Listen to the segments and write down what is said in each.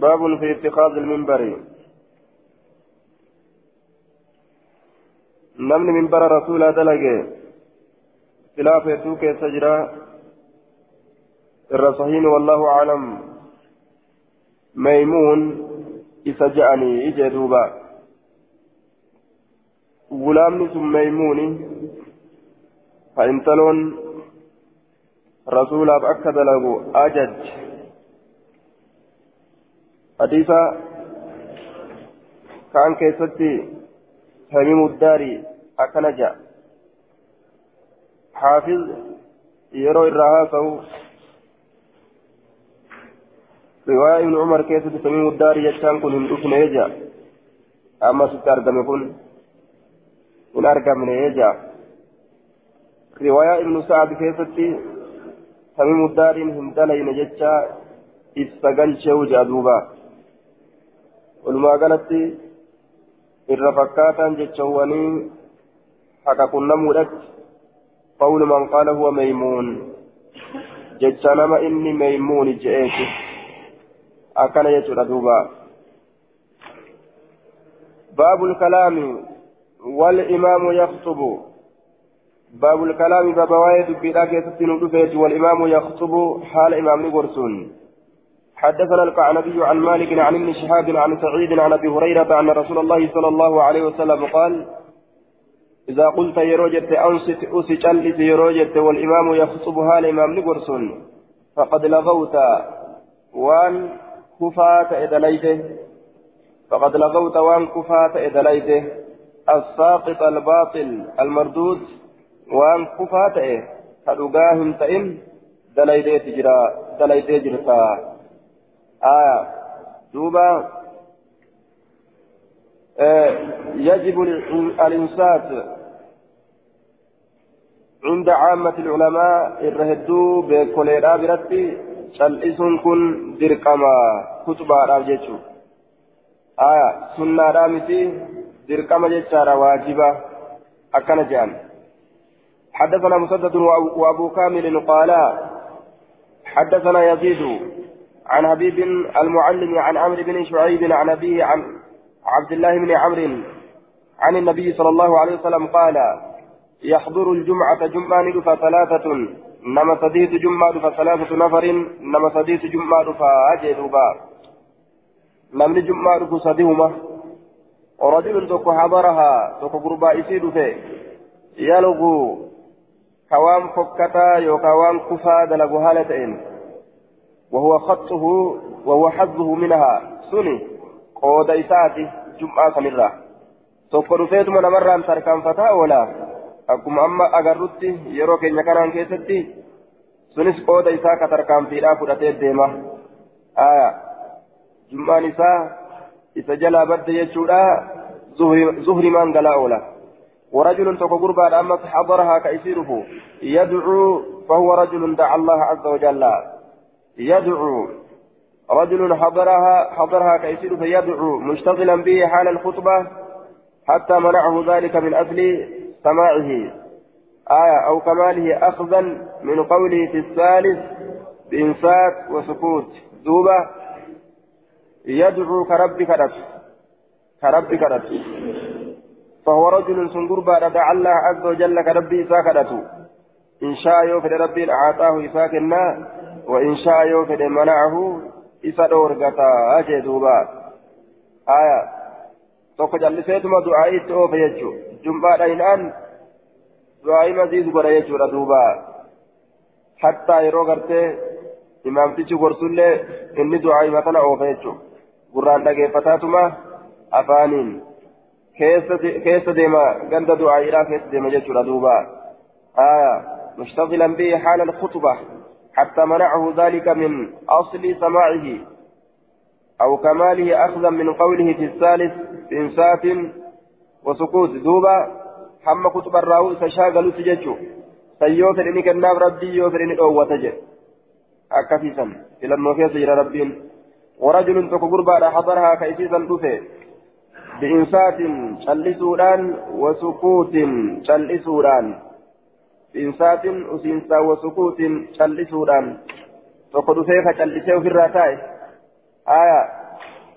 باب في اتخاذ المنبر. نمن منبر رسول دلقه خلاف يسوك سجرا. الرصحين والله أعلم ميمون إسجعني إجدوبا غلامني ثم ميموني فإنتلون رسول أكد له أجج. حديث كان كيستي تميم الداري أكنجا حافظ يرو الرهاسه رواية ابن عمر كيف تميم الداري يجتان كن هندوكنا يجا أما ستارقم يكون إن أرقم يجا رواية ابن سعد كيف تميم الداري هندلين يجتا إستقل شوجا دوبا ولما قالت irra fakkaataan jechawwanii haqa qunnamudhatti قول من قال هو ميمون جتشانما إني ميمون جئت أكن يجر دوبا باب الكلام والإمام يخطب باب الكلام باب وايد بلاك يستن والإمام يخطب حال إمام نقرسون حدثنا القعنبي عن مالك عن ابن شهاب عن سعيد عن أبي هريرة أن رسول الله صلى الله عليه وسلم قال إذا قلت يروجت أنصت اسجلت يروجت والإمام يخطبها الإمام نقرسون فقد لغوت وان كفات ادليته فقد لغوت وان كفات ادليته الساقط الباطل المردود وان كفات إيه كدغاهم تئن دليته تجرا دليته جرتا. آية. دوبا. آه يجب الإنسات عند عامة العلماء الرهدو بكوليرا برتي. شلئسون كن درقما. كتبا راجيتشو آية. سنة رامتي درقما جتشارا واجبة أكنا جان. حدثنا مسدد وأبو كامل قالا. حدثنا يزيد عن حبيب المعلم عن عمرو بن شعيب عن أبيه عن عبد الله بن عمرو عن النبي صلى الله عليه وسلم قال يحضر الجمعة جمعة فثلاثة نما سديت جمعة فثلاثة نفر نما سديت جمعة فأجدوبا نمن جمعة فسدهما ورجل تك حضرها تك قربا إسيد في يلغو. كوام فكتا يو كوام كفا دلغو هالتين وهو خطه وهو حظه منها سني قود إساتي جمعة سنرة tokko dhufeetuma namarraan tarkaanfataa oola akkuma amma agarrutti yeroo keenya kanaan keessatti sunis qooda isaa ka tarkaanfiidhaa fudhatee deema aya jum'aan isaa isa jalaa badde jechuudha zuhrimaan galaa oola ورجل تكو قربان أمس حضرها كيسيره يدعو فهو رجل دعا الله عز وجل يدعو. رجل حضرها حضرها كيسير فيدعو مشتغلا به حال الخطبة حتى منعه ذلك من أجل سماعه. آية أو كماله أخذا من قوله في الثالث بإنفاق وسكوت. دوبة. يدعو كرب كرب كرب كرب فهو رجل سنقر بعد دعا الله عز وجل كربي ساكدته إن شاء يوفد ربي أعطاه إساكنا وإن شاء يوفد منعه إسا دورغتا أجي دوبا آية tokko jalliseetuma du'aa'ii itti oofe jechuun jumbaadha hinaan du'aa'ii maziisu godha jechuudha duuba hattaa yeroo gartee imaamtichi gorsullee inni du'aa'ii matana oofe jechuun gurraan dhageeffataatuma afaaniin keessa deema ganda du'aa'iidhaa keessa deema jechuudha duuba آية مشتغلا به حال الخطبة حتى منعه ذلك من أصل سماعه أو كماله أخذا من قوله في الثالث بإنسات وسكوت. دوبا حم كتب الراوي تشاغل تججو سيوفر إنك الناب ربي يوفر إنك أو تجد أكفيسا. إلى النوفيس إلى ربين ورجل تكو قربا حضرها كيفيسا دفه بإنسات شلسودان وسكوت شلسودان. بإنسات أسينسا وسكوت tokko dhufee ka callisee ofirraa taa'e. Aya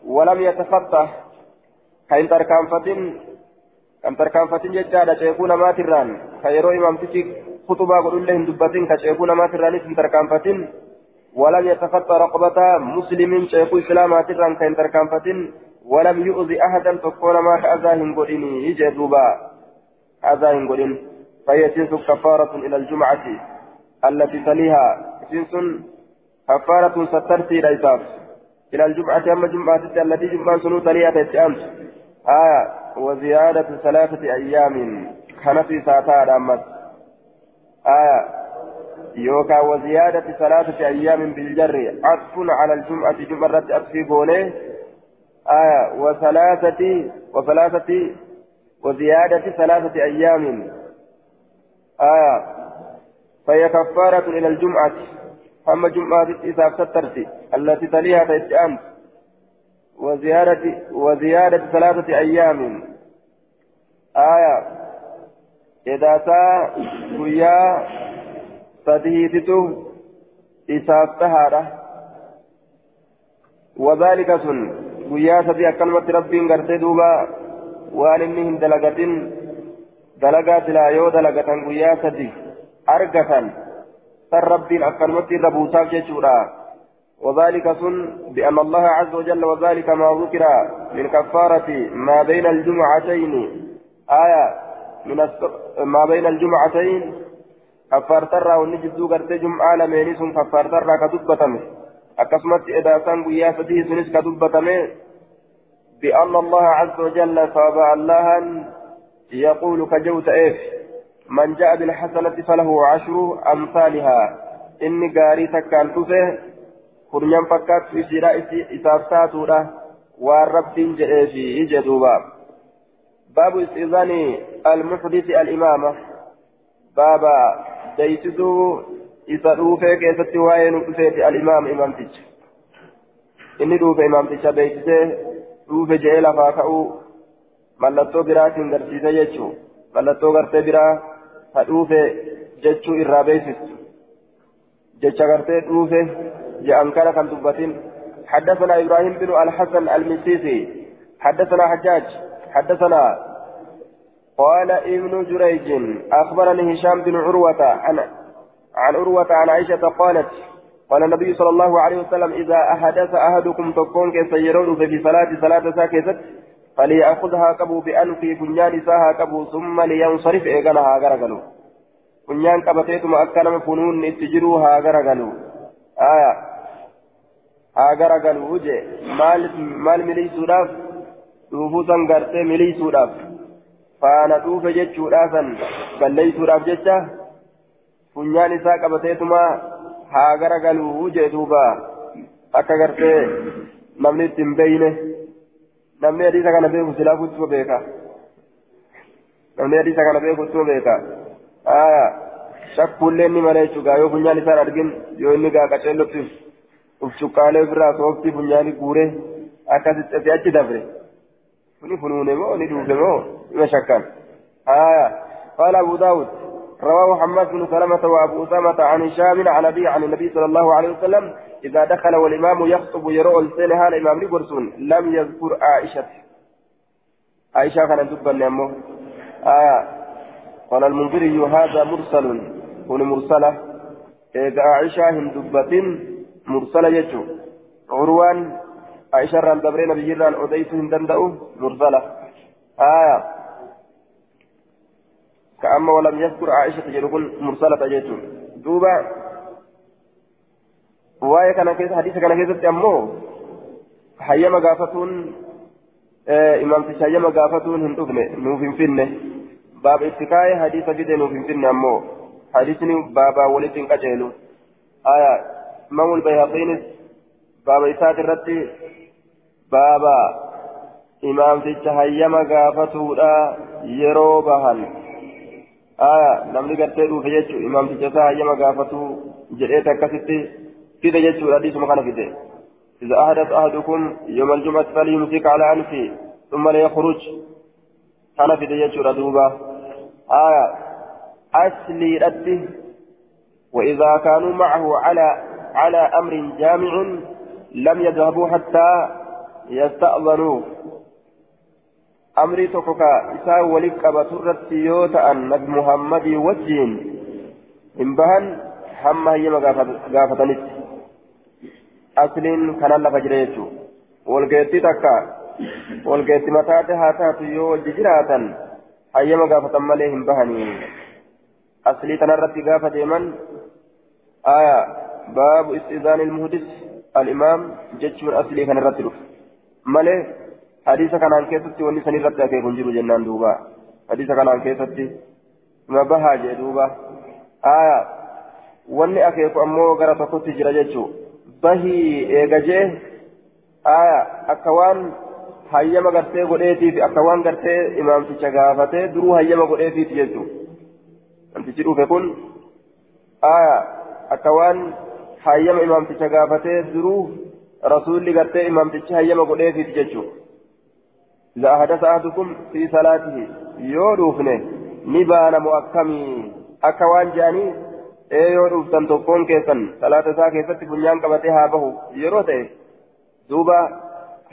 ولم يتخطى كاين تركان فتن كم تركان فتن ججادة شيخون ما تران خيرو إمام تشي خطبة قل لهم دبتين كشيخون ما تران اسم تركان فتن ولم يتخطى رقبة مسلم شيخ إسلام تران كاين تركان فتن ولم يؤذي أحدا تكون ما أذاهم قلني يجي دوبا أذاهم قلن فهي كفارة إلى الجمعة التي تليها. جنس كفارة سترتي ليساف إلى الجمعة أما جمعة التي جمعة سنو تليها تتأمس آية وزيادة ثلاثة أيام. كان ساتا دامت. آية يوكا وزيادة ثلاثة أيام بالجر. عطف على الجمعة جمعة أطفي بوليه آية وثلاثة وثلاثة وزيادة ثلاثة أيام. آية. فهي كفارة إلى الجمعة. أما جمعة إذا سترت التي تليها تأتي وزيادة وزيادة ثلاثة أيام. آية. إذا تا ويا صديقته إساف تهارة وذلك سن. ويا سدي كلمة ربي غرتي دوبا وان إنهم دلقة دلقات لا يو دلقة ويا سدي أرقة سر ربي أكلمة ربوساف جيشورا وذلك سن بأن الله عز وجل وذلك ما ذكر من كفارة ما بين الجمعتين آية من ما بين الجمعتين كفار ترى ونجد قرت جمعة لمن سن كفار ترى كتبتم أكسمت إذا سن قيا سديه سنس بأن الله عز وجل صاب الله يقول كجوت إف من جاء بالحسنة فله عشر أمثالها إني قاري تكان تفه isiidha isaaf taatuudha waan rabbiin jedheefi ije duuba baabu istiizaani almuxdisi alimaama baaba deeysisuu isa dhuufee keessatti waa'ee nu dhufeeti alimaama imaamticha inni dhuufe imaamticha beeksisee dhuufe je'ee lafaa ka'uu mallattoo biraatiin garsiise jechuu mallattoo gartee biraa ha jechuu irraa beeksistu. Jecha gartee dhuufe جاء كان كان دبتين حدثنا إبراهيم بن الحسن المسيسي حدثنا حجاج حدثنا قال ابن جريج أخبرني هشام بن عروة عن عن عروة عن عائشة قالت قال النبي صلى الله عليه وسلم إذا أحدث أحدكم تكون كيسيرون في صلاة صلاة ساكتة فليأخذها قبو بأنفي فنيان ساها قبو ثم لينصرف إيقنها غرقلو فنيان قبتيتم أكنم فنون اتجروها غرقلو آية garagaluu jee maal miliisuudhaaf dhuufuu san gartee miliisuudhaaf faana dhuufe jechuudhaasan balleeysuudhaaf jecha funyaan isaa qabateetuma haa garagaluu jee duuba akka gartee namni itti hin beeyne namni hadiisa kana beeku silaa kuttuma beeka namni hadiisa kana beeku kuttuma beeka shakkuullee ni malee jechuudha yoo funyaan isaan argin yoo inni gaa qaceellotti uf cuqqaalee ofirraa sooftii funyaanii guuree akkasitti fi achi dabre kuni funuune moo ni dhuufe moo ima shakkan آية قال أبو داود رواه محمد بن سلمة وأبو أسامة عن هشام عن أبي عن النبي صلى الله عليه وسلم إذا دخل والإمام يخطب يرى السنة الإمام لبرسون لم يذكر عائشة. عائشة كانت تبا نعمه آية قال المنذري هذا مرسل. هو مرسلة إذا عائشة هندبة مرسلة يجو. عروان عائشة ران دبرين بجيران أديس هندندأو مرسلة. آية كأما ولم يذكر عائشة يقول مرسلة يجو. دوبا waa'ee kana keessa hadiisa kana keessatti ammoo hayyama gaafatuun imaamticha hayyama gaafatuun hin dhufne nuuf hin finne baaba itti kaa'ee hadiisa fide nuuf hin finne ammoo hadiisni baabaa walitti hin qaceelu aya إمام البيهقين باب إسات الرد بابا إمام تجهيم قافته لا يروبهن آية نمني قرتي دوفي يجو إمام تجهيم قافته جريت كده يجو الحديث مكان إذا أحدث أحدكم يوم الجمعة فليمسك على أنفه ثم ليخرج كان في يجو ردوبة آية أسلي رده وإذا كانوا معه على على أمر جامع لم يذهبوا حتى يستأذنوك أمري تكوكا إساء ولك أبترت يوتا نبي محمد وجين إن بهن هم هي غافتنت أصلين كان الله فجريتو والقيتي تكا والقيتي متاتي هاتاتو يو والججراتا هيما غافة مالي هم بهني أصلي تنرتي غافة من آية باب استئذان المهدس الإمام جج من أصلي كان الرتل مالي حديث كان عن كيستي وني سني رتي أكي كنجر جنان دوبا حديث كان عن كيستي ما بها جي دوبا آية wanni akeeku ammoo gara tokkotti jira jechuu bahii eega jee aya akka waan hayyama gartee godheetiif akka waan gartee imaamticha gaafatee duruu hayyama godheetiif jechuu namtichi dhufe kun aya akka waan hayyama imaamticha gaafatee duruu rasuulli gartee imaamtichi hayyama godheetiif jechuu إذا أحدث أحدكم في صلاته يودوفنه نبان مؤكمي أكوان جاني ee dhuftan tokkoon keessan salaata isaa keessatti funyaan qabatee haa bahu. Yeroo ta'e duuba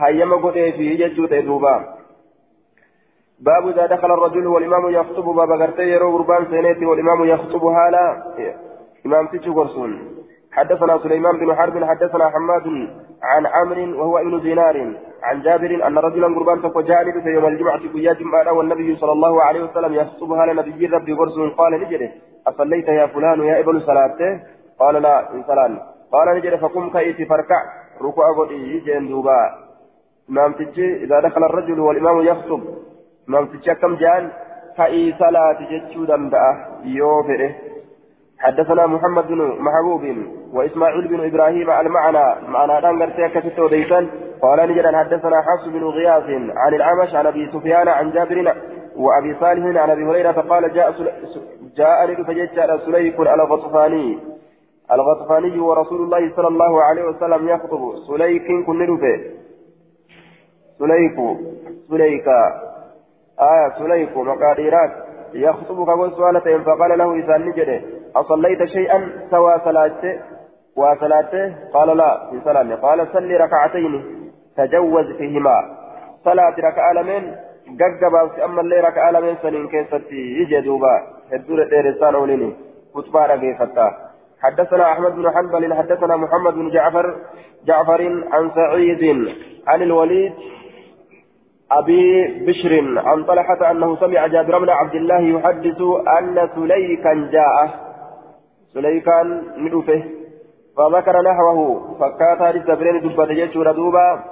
hayyama godheefi jechuu ta'e duuba. باب إذا دخل الرجل والإمام يخطب باب غرتي يرو قربان سينيتي والإمام يخطب حالا إمام تيجو قرصون حدثنا سليمان بن حرب حدثنا حماد عن عمرو وهو ابن دينار عن جابر أن رجلا قربان فجاء في يوم الجمعة في جمعة والنبي صلى الله عليه وسلم يخطبها لنبي ربي قرصون قال نجري. أصليت يا فلان يا ابن صلاته قال لا إن صلان قال نجري فقم كأيتي فركع ركوع قدي جين دوبا. إمام تجي إذا دخل الرجل والإمام يخطب. إمام تجي كم جان؟ كأي صلاة جتشو دمدأ يوفره. حدثنا محمد بن محبوب وإسماعيل بن إبراهيم المعنى معنى دانغر سيكة وديسان قال نجد حدثنا حفص بن غياث عن العمش عن أبي سفيان عن جابر وأبي صالح عن أبي هريرة قال جاء جاء فجاء سليك الغطفاني. الغطفاني ورسول الله صلى الله عليه وسلم يخطب. سليك كن نلفه سليك سليك. آه سليك مقاديرات. يخطب كقول سؤالة فقال له إذا نجده أصليت شيئا سوى صلاته وصلاته قال لا في سلامه قال صلي ركعتين تجوز فيهما. صلاة ركعة لمن ققبا أما اللي ركعة لمن سنين كيستي يجي دوبا. هدور الإرسال وليني كتبا رقيفتا حدثنا أحمد بن حنبل حدثنا محمد بن جعفر جعفر عن سعيد عن الوليد أبي بشر عن طلحة أنه سمع جابر بن عبد الله يحدث أن سليكا جاء سليكا ندفه فذكر نحوه فكات هذه الزبرين دبت جيش دوبا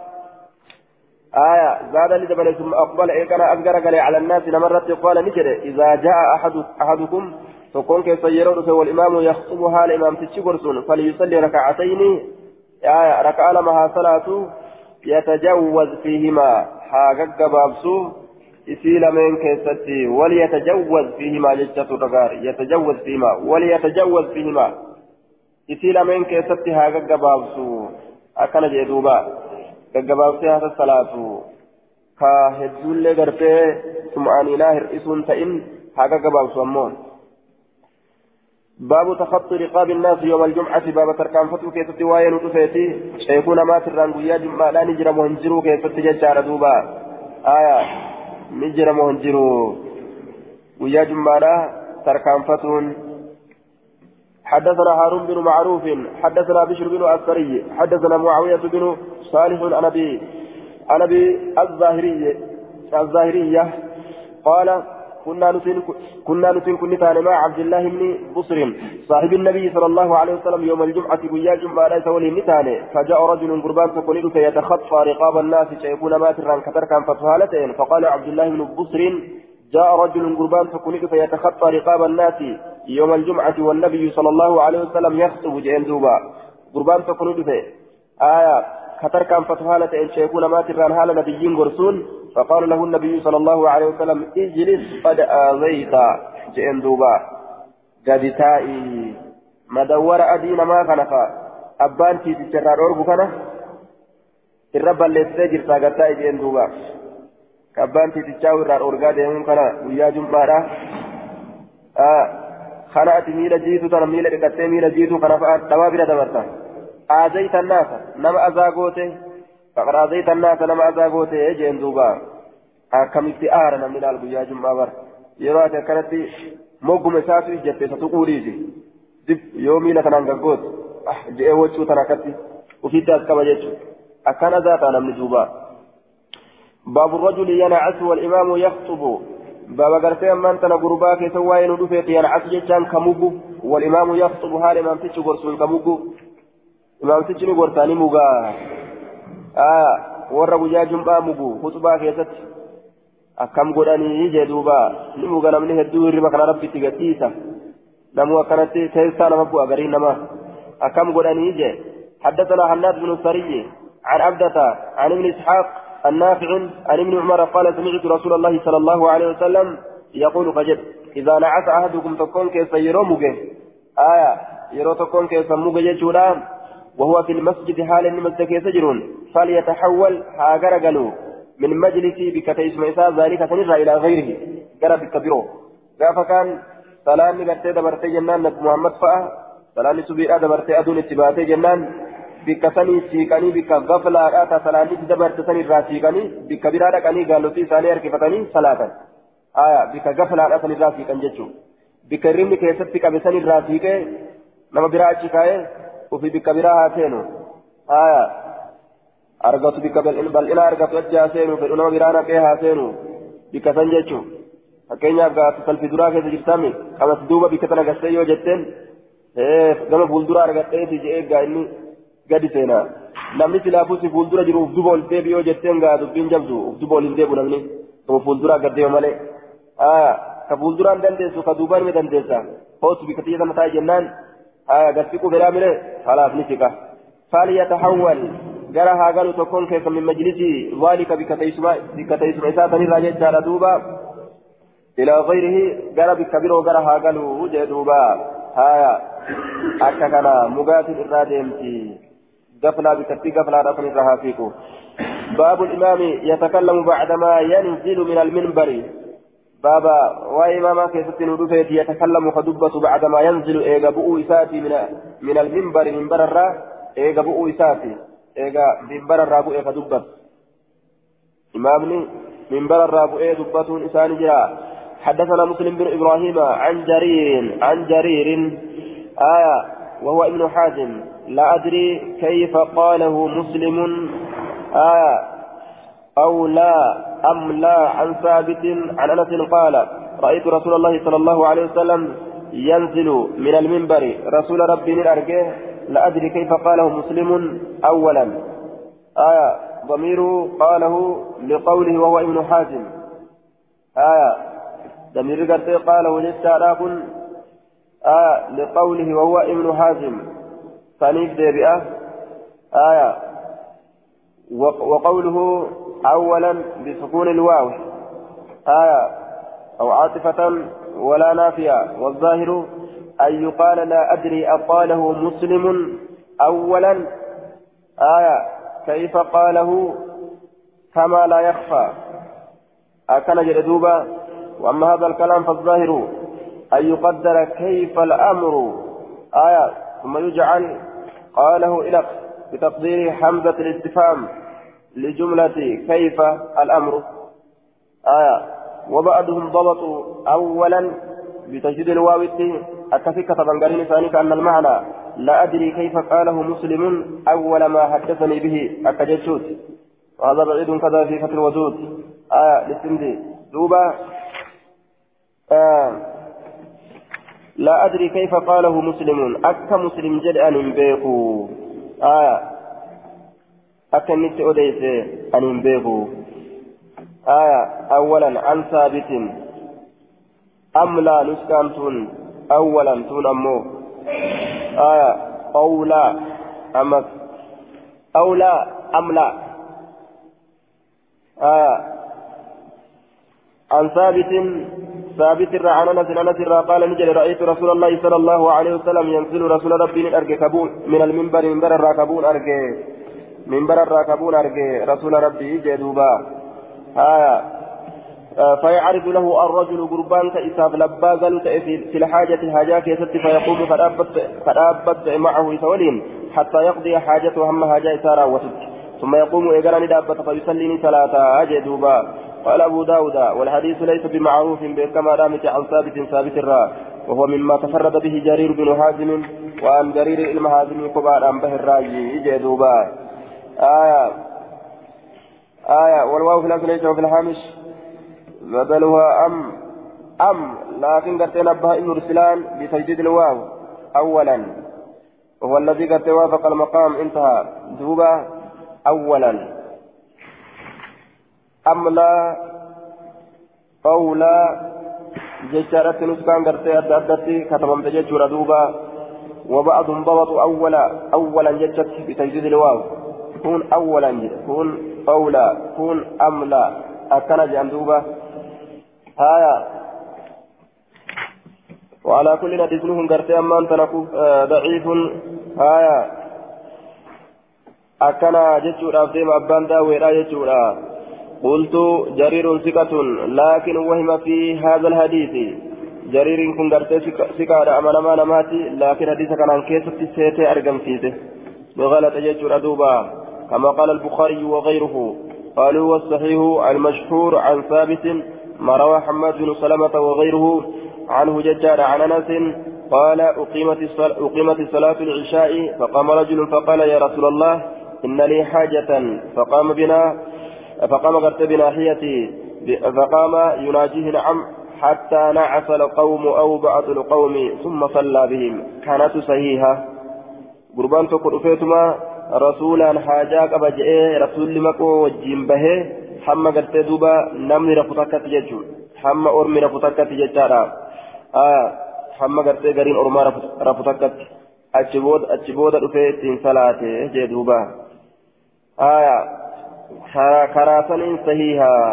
آية زاد لدبل ثم أقبل إيقنا أقدر قال على الناس نمرت قال نجد إذا جاء أحد أحدكم فكون كيف يرون والإمام يخطبها الإمام تشكرسون فليصلي ركعتين آية ركع لمها صلاة يتجوز فيهما حاجة قبابسو isii lameen keessatti waliyatajaawwaz fiihimaa jechatu dhagaar yatajaawwaz fiihimaa waliyatajaawwaz fiihimaa isii lameen keessatti haa gaggabaabsu akkana jee duuba gaggabaabsee haa sassalaatu ka hedduullee gartee sum'aaniinaa hir'isuun ta'in haa gaggabaabsu ammoo باب تخطي رقاب الناس يوم الجمعة باب تركان فتو كيستي واين وتفيتي شيخون ما تران قويا جمعة لا نجرم وهنجرو كيستي ججار دوبا آية نجرم وهنجرو قويا جمعة تركان فتون حدثنا هارون بن معروف حدثنا بشر بن أسري حدثنا معاوية بن صالح عن أبي الظاهرية الظاهرية قال كنا نتن كنا نتن كنا مع عبد الله بن بصر صاحب النبي صلى الله عليه وسلم يوم الجمعة ويا جمعة ليس ولي نتاني فجاء رجل قربان فقلت يتخطى رقاب الناس شيكون ما تران كتر كان فتهالتين فقال عبد الله بن بصر جاء رجل قربان فقلت فيتخطى رقاب الناس يوم الجمعة والنبي صلى الله عليه وسلم يخطب جين دوبا قربان فقلت آية كتر كان فتهالة إن شيكون ما تران هالا نبيين قرسون فقال له النبي صلى الله عليه وسلم اجلس قد آذيت. جئن دوبا. قد مدور أدين ما خنفا أبان تي تجرار أربو كنا الرب اللي تجر ساقا تائي جئن دوبا. كأبان تي تجاور رار أرقا ديمون كنا ويا جمبارا آه خنأت ميلا جيتو تنا ميلا ركتي ميلا جيتو خنفا دوابنا دمرتا. آذيت الناس نما أزاغوته فقد أذيت الناس لما أذاقوت يجين دوبا. أكملت آرنا من القيا جمعة بر. يروى كانت موقم ساتو جت miila kanaan gaggooti je'ee wachuu tana akkatti ofiitti as qaba jechuudha akkana zaataa namni duuba باب الرجل ينعس والإمام يخطب. باب غرتي أمان تنا غربا كي سواي ندفت ينعس جتان كمبو والإمام يخطب حال إمام تيجي غرسون كمبو إمام تيجي غرساني مغا آه ورا بجا جنبا مبو خطبا كيست أكم غراني جدوبا نمغا نمني هدو ربا كان ربي تيغتيسا نمو كانت تيسا نمبو أغرين نما أكم غراني جي حدثنا حناد بن السري عن عبدة عن ابن إسحاق النافع عن ابن عمر قال سمعت رسول الله صلى الله عليه وسلم يقول فجد إذا نعس أحدكم تكون كيف يرومك آية يرو تكون كيف موجة وهو في المسجد حال المسجد يسجرون فليتحول هاجر قالوا من مجلسي بكتيس ميسا ذلك سنرى إلى غيره قال بكبيره قال كان سلامي قرتي دبرتي جنان محمد فأه سلامي سبيئة دبرتي أدون اتباتي جنان bikka sanii siiqanii bikka gaflaadhaa ta salaannitti dabarte san irraa siiqanii bikka biraa dhaqanii gaalotii isaanii harkifatanii salaatan aya bikka gaflaadhaa san irraa siiqan jechuun bikka irrimni keessatti qabe haa seenu aya argatu bikka bal'ina argatu achi haa seenu fedhu nama biraa naqee haa seenu bikka san jechuun fakkeenyaaf gaatu salfi duraa keessa jirtami qamas duuba bikka tana gassee yoo jetteen gama fuulduraa argadheeti je'ee gaa inni gadi seenaa namni silaafuu si fuuldura jiru uf duba ol deebi yoo jetteen gaa dubbiin jabdu uf duba ol hin deebu namni kuma fuulduraa gaddeema malee ka fuulduraan dandeessu ka duubaan ni dandeessa hootu bikka xiyya sana taa'e jennaan gassiquu fedhaa mire falaaf ni siqa فليتحول. جرى هاجر تكون كيف من مجلس ذلك بكتيسما إساءة الراجع جار دوبا. إلى غيره. جرى بكبير وجرى هاجر وجه دوبا. هايا. أككنا مقاتل الرادمتي قفلا بكتي قفلا رسل الرهافيكو باب الإمام يتكلم بعدما ينزل من المنبر. بابا وإماما كيست ندفت يتكلم خدبة بعدما ينزل إيغا بؤو إساتي من, من المنبر منبر الرا إيغا بؤو إساتي. إيغا منبر الرا بؤو إيغا إمامني منبر الرا بؤو دبتون إساني جرا. حدثنا مسلم بن إبراهيم عن جرير عن جرير. آية وهو ابن حازم. لا أدري كيف قاله مسلم. آية أو لا أم لا عن ثابت عن أنس قال رأيت رسول الله صلى الله عليه وسلم ينزل من المنبر رسول ربي من أرجه لا أدري كيف قاله مسلم أولا. آية ضمير قاله لقوله وهو ابن حازم. آية ضمير قاله للساراق آية لقوله وهو ابن حازم. ثانيف ديبئة. آية وقوله أولا بسكون الواو آية أو عاطفة ولا نافية والظاهر أن يقال لا أدري أقاله مسلم أولا آية كيف قاله؟ كما لا يخفى. أكل جلدوبا وأما هذا الكلام فالظاهر أن يقدر كيف الأمر آية ثم يجعل قاله إلى بتقدير حمزة الاستفهام لجملة كيف الأمر؟ آية. وبعضهم ضبطوا أولا بتجديد الواو أكفك تبنغرين ثاني كأن المعنى لا أدري كيف قاله مسلم أول ما حدثني به أكجسوت وهذا بعيد كذا في فتح الوجود. آية للسندي دوبا. آه. لا أدري كيف قاله مسلم. أك مسلم جد أن بيكو آية أك نت أديس أن بيكو آية أولا عن ثابت أم لا نسكن تون أولا تون أمو آية أو لا أمك أو أم لا آية عن ثابت ثابت عن انس انس قال نجل رايت رسول الله صلى الله عليه وسلم ينزل رسول ربي ارجع كبون من المنبر منبر الراكبون ارجع منبر الراكبون ارجع رسول ربي جدوبا آية فيعرض له الرجل قربان كإساف لبازا في الحاجة حاجة كيست فيقوم فأبت معه يتولين حتى يقضي حاجته هم حاجة إسارة وتك ثم يقوم إيقراني دابة فيصلي صلاة أجدوبا قال أبو داود والحديث ليس بمعروف كما رامت عن ثابت ثابت الراء وهو مما تفرد به جرير بن هازم وعن جرير المهازم قبال عن به الراجي جدوبا آية. آية. والواو في الأصل ليس في الهامش بدلها أم. أم. لكن قد تنبه إن رسلان بتجديد الواو. أولا. وهو الذي قد توافق المقام. انتهى. دوبا أولا. أم لا. قولا جشارة نسكان قرتي أدى أدتي. كتبمت جشورة دوبا وبعضهم ضبطوا أولا. أولا جشت بتجديد الواو. كون أولا كون قولا كون أم لا؟ أكن جندوبا هايا. وعلى كل حديث نهم قرتي أما أنت آه، ضعيف. هايا. أكنا جتشورا ديما أبان داويرا جتشورا قلت جرير ثقة لكن وهم في هذا الحديث. جرير كن قرتي ثقة أما نما نماتي لكن حديث كان عن كيسة أرقم فيه وغلط جتشورا دوبا. كما قال البخاري وغيره. قالوا والصحيح المشهور عن ثابت ما روى حماد بن سلمة وغيره عنه ججار عن أنس قال أقيمت الصلاة, أقيمت الصلاة العشاء فقام رجل فقال يا رسول الله إن لي حاجة. فقام بنا فقام قرت بناحيتي فقام يناجيه نعم حتى نعس القوم أو بعض القوم ثم صلى بهم. كانت صحيحة. قربان تقول فيتما رسولا حاجة قبجئ رسول مكو وجين به حما قرت دوبا نمني رفتكت ججو حما أرمي رفتكت ججارا hamma gartee gariin ormaa rafu takkatti achi booda dhufee ittiin salaate jee duuba karaa saniin sahihaa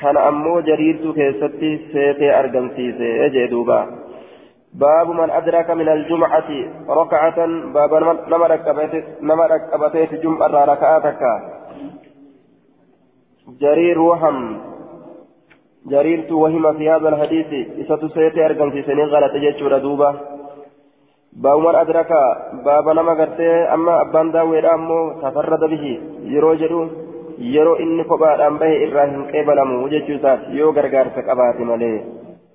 kana ammoo jariirtuu keessatti seetee argamsiise jee duuba باب من أدرك من الجمعة ركعة باب نما ركبتيت جمعة ركعتك جرير وهم جريرت وهم في هذا الحديث إسات سيتي أرقم في سنين غلط جيتشورا دوبا باب من أدرك باب نما قرتي أما أبان داوي أمو تفرد به. يرو جدو يرو إني قبار به إبراهيم قبلمو جيتشوسات يو غرغار سكباتي مالي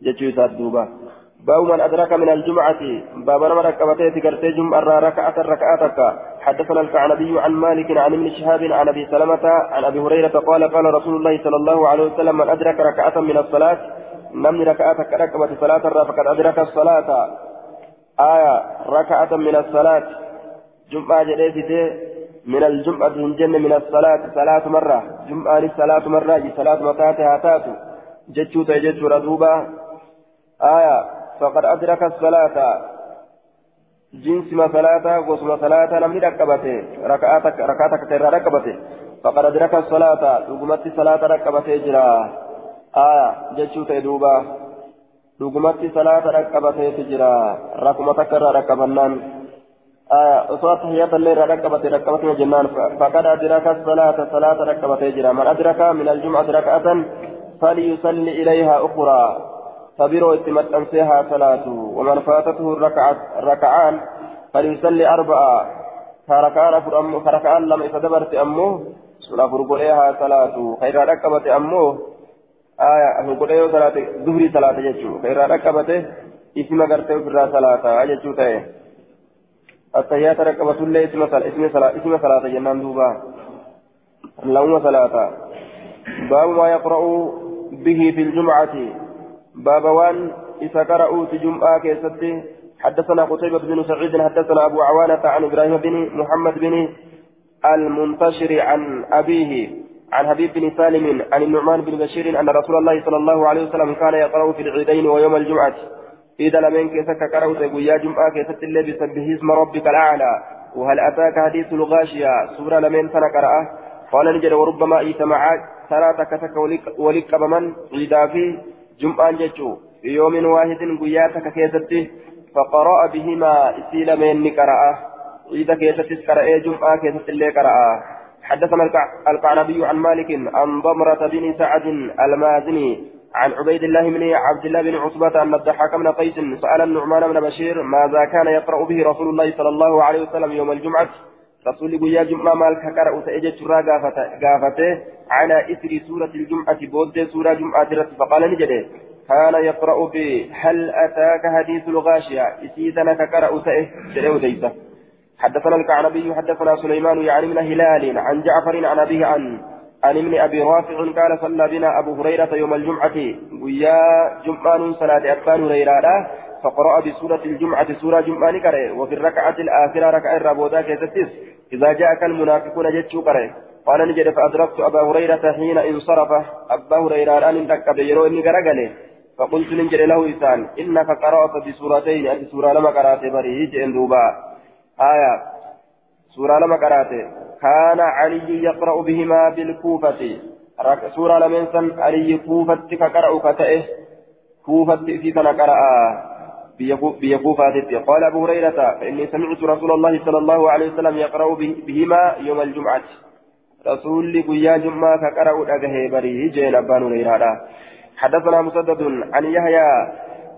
جيتشوسات دوبا باب من أدرك من الجمعة باب نما ركبتي تقرتي جمعة ركعة ركعتك حدثنا الكعنبي عن مالك عن ابن شهاب عن ابي سلمة عن ابي هريرة قال قال رسول الله صلى الله عليه وسلم من ادرك ركعة من الصلاة نمن ركعة ركبة صلاة فقد ادرك الصلاة آية ركعة من الصلاة جمعة جديدة من الجمعة من جنة من الصلاة صلاة مرة جمعة للصلاة مرة صلاة مكاتها تاتو جتشو تجتشو ردوبة آية فقد أدرك الصلاة. جنسما صلاة وصما صلاة نمني ركبته. ركعتك ركعتك ترى ركبته. فقد أدرك الصلاة. لقمت صلاة ركبته جرا. آية جتشو تيدوبا. لقمت صلاة ركبته تجرا ركمتك ركبنان. أصوات تحيات الليل ركبته ركبته جنان فقد أدرك الصلاة صلاة ركبته جرا. من أدرك من الجمعة ركعة فليصلي إليها أخرى. فبرو اتمت أنسيها صلاة ومن فاتته الركعة ركعان فليصلي أربعة. فركعان فركعان لم يتدبرت أمه سورة فرقليها صلاة خير ركبت أمه آية فرقليه صلاة ظهري صلاة جتشو. خير ركبته اسم قرته في صلاة جتشو تايه التحيات ركبت الله اسم صلاة اسم صلاة جنان دوبا. اللهم صلاة باب ما يقرأ به في الجمعة. باب وان إذا قرأوا في جمعة كيستي حدثنا قتيبة بن سعيد حدثنا أبو عوانة عن إبراهيم بن محمد بن المنتشر عن أبيه عن حبيب بن سالم عن النعمان بن بشير أن رسول الله صلى الله عليه وسلم كان يقرأ في العيدين ويوم الجمعة. إذا لمن كيسك قرأوا تقول يا جمعة كيست اللي بسبه اسم ربك الأعلى. وهل أتاك حديث الغاشية؟ سورة لمن سنقرأه قال نجد وربما إيت معك ثلاثة كتك ولك بمن؟ عيدا فيه. جمعان جتشو في يوم واحد قياتك كيستي فقرأ بهما إسيل من قرأ إذا كيستي قرأ جمعة كيستي اللي قرأ حدثنا القعنبي عن مالك عن ضمرة بن سعد المازني عن عبيد الله بن عبد الله بن عصبة أن الضحاك بن قيس سأل النعمان بن بشير ماذا كان يقرأ به رسول الله صلى الله عليه وسلم يوم الجمعة رسول قيا جمعة مال كقرأ تأجج را قافته على إثر سورة الجمعة بود سورة جمعة فقال نجده. كان يقرأ بهل أتاك حديث الغاشية؟ إسيدنا كقرأ تأجج حدثنا الكعنبي حدثنا سليمان يعني من هلال عن جعفر عن أبيه عن عن ابن أبي رافع قال صلى بنا أبو هريرة يوم الجمعة. ويا جمعان صلاة أبان هريرة. فقرأ بسورة الجمعة سورة جمعة كره وفي الركعة الآخرة ركعة رابودا كيستس إذا جاءك المنافقون جتشو كره. قال نجد فأدركت أبا هريرة حين انصرف. أبا هريرة أن انتك بيرو إني قرقله فقلت نجد له إنسان إنك قرأت بسورتين أتي سورة لما قرأت بريه جئن دوبا. آية. سورة لما قرأت. كان علي يقرأ بهما بالكوفة. سورة لم ينسن علي كوفة كقرأ كتئه. كوفة في كان قرأ. بيكوفة قال أبو هريرة فإني سمعت رسول الله صلى الله عليه وسلم يقرأ بهما يوم الجمعة. رسول قيا جمعة كقرأ أجهي بريه جيل أبان هريرة. حدثنا مسدد عن يحيى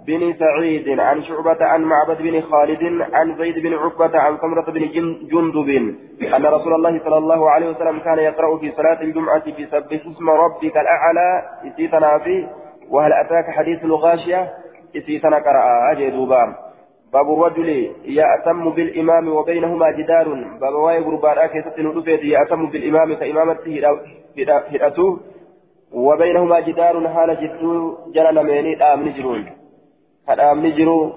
بن سعيد عن شعبة عن معبد بن خالد عن زيد بن عقبة عن سمرة بن جندب أن رسول الله صلى الله عليه وسلم كان يقرأ في صلاة الجمعة بسبح اسم ربك الأعلى. إسيتنا فيه. وهل أتاك حديث الغاشية؟ إسيتنا قرأ أجدوبا باب الرجل يأتم بالإمام وبينهما جدار باب واي غربانا كيست ندفت يأتم بالإمام كإمامته هدأته وبينهما جدار حال جدو جلال ميني آمن جرون kadhaamni jiru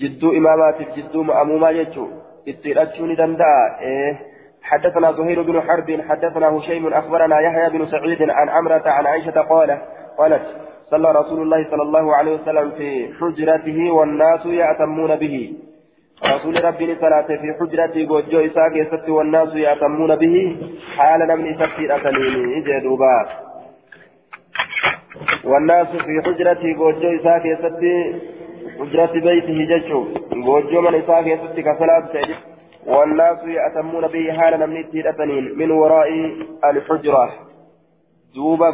jidduu imaamaatiif jidduu ma'amuumaa jechuu itti hidhachuu ni danda'a. حدثنا زهير بن حرب حدثنا هشيم اخبرنا يحيى بن سعيد عن عمرة عن عائشة قال قالت صلى رسول الله صلى الله عليه وسلم في حجرته والناس يأتمون به. رسول ربي صلاة في حجرته وجو إساك يست والناس يأتمون به. حال من إسكت أتنيني جدوبا والناس في حجرته غوجو إساك يستي حجرة بيته ججو غوجو من إساك يستي كصلاة والناس يأتمون به. حال نمنيت الأتنين من وراء الحجرة. دوبا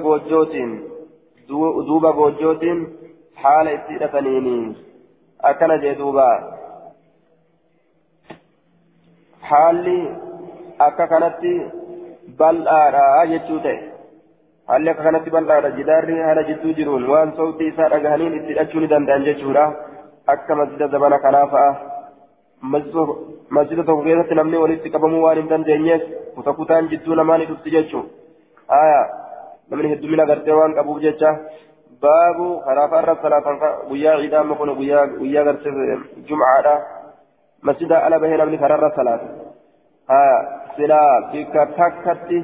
غوجوت دوبا غوجوت حال الأتنين أكن جدوبا حالي أكا كانت بل آراء جتوته haalli akka kanatti bal'aadha jidaarri haala jidduu jiruun waan sautii isaa dhagahaniin itti hidhachuu ni danda'an jechuudha akka masjida zabana kanaa fa'a masjida tokko keessatti namni walitti qabamuu waan hin dandeenyeef kuta kutaan jidduu namaa ni dhufti jechuudha namni heddumina gartee waan qabuuf jecha baabu karaa fa'aarra salaatan guyyaa ciidaa amma kun guyyaa gartee jum'aadha masjida ala bahee namni karaarra salaata aayaa silaa bikka takkatti.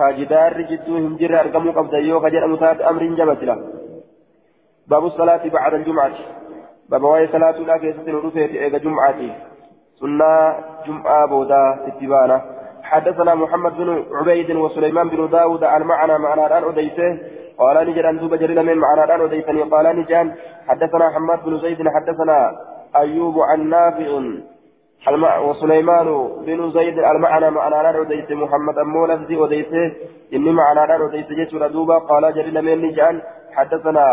كاجدار جدو هنجر أرقموا قبضا يوكا جرى متات أمر جبت باب الصلاة بعد الجمعة باب واي صلاة لا كيسة نرفت إيجا جمعة سنة جمعة بودا اتبانا حدثنا محمد بن عبيد وسليمان بن داود عن معنى معنى الآن أديته. قال نجد أن دوب جرينا من معنى الآن أديتني. قال نجان حدثنا حماد بن زيد حدثنا أيوب عن نافع وسليمان بن زيد المعنى معنى لا رديت محمد أمو لفظي وديت إني معنى لا رديت جيت ردوبا قال جرينا من نجان حدثنا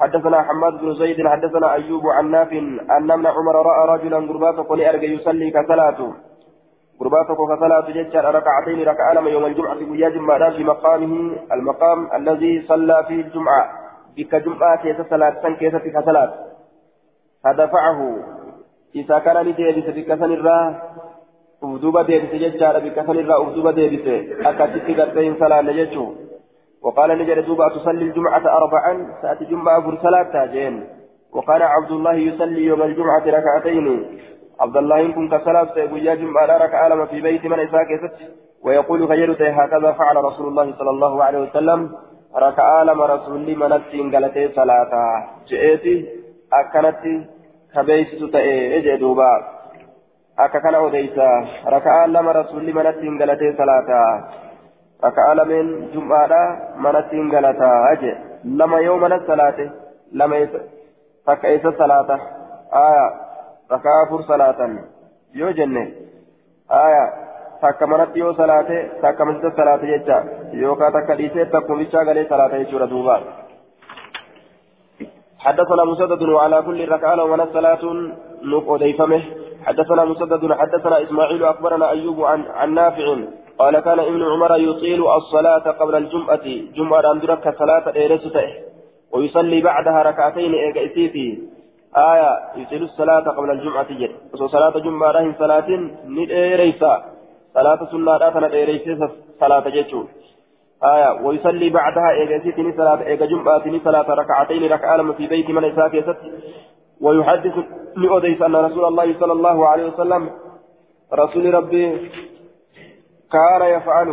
حدثنا حماد بن زيد حدثنا أيوب عن ناف أن ابن عمر رأى رجلا قرباته. قل أرجى يصلي كصلاته قرباته كصلاته جيتشار ركعتين ركع لما يوم الجمعة ويا جمعة في مقامه المقام الذي صلى فيه الجمعة. بك جمعة كيس صلاة كيس فدفعه isa kana ni deebise bikka sanirraa uf duuba deebise jechaadha bikka sanirraa uf duuba deebise akkasitti gartee hin salaanne jechuu وقال نجد دوبا تصلي الجمعة أربعا؟ سأتي جمعة فر صلاة جين وقال عبد الله يصلي يوم الجمعة ركعتين. عبد الله كنت صلاة سيقول يا جمعة لا ركعة لما في بيت من إساك ويقول خيرت هكذا فعل رسول الله صلى الله عليه وسلم ركعة لما رسول لي منتين قالت صلاة جئتي أكنت كبيست تأي إجي دوبا أكا كان أوديسا ركعة لما رسول منت إنجلتي صلاة ركعة لمن جمعة منت إنجلتا أجي لما يوم من الصلاة لما يس فكيس صلاة آية ركعة فر صلاة يو جنة آية takka manatti yoo salaate takka masjida salaate jecha yookaan takka dhiisee takkuma bichaa galee salaate jechuudha duuba. حدثنا مسدد وعلى كل ركعة ومن صلاة نقوديفمه حدثنا مسدد حدثنا إسماعيل أخبرنا أيوب عن, عن نافع قال كان ابن عمر يطيل الصلاة قبل الجمعة جمعة أندرك صلاة إيرسته ويصلي بعدها ركعتين إيجاسيتي آية يطيل الصلاة قبل الجمعة جد صلاة جمعة رهن صلاة ند إيريسا صلاة سنة راتنا إيريسا صلاة جيتشو آية ويصلي بعدها إيجاسيتي صلاة إيجا جمعة صلاة ركعتين ركعة في بيت من إساكي ويحدث لأوديس أن رسول الله صلى الله عليه وسلم رسول ربي كان يفعل.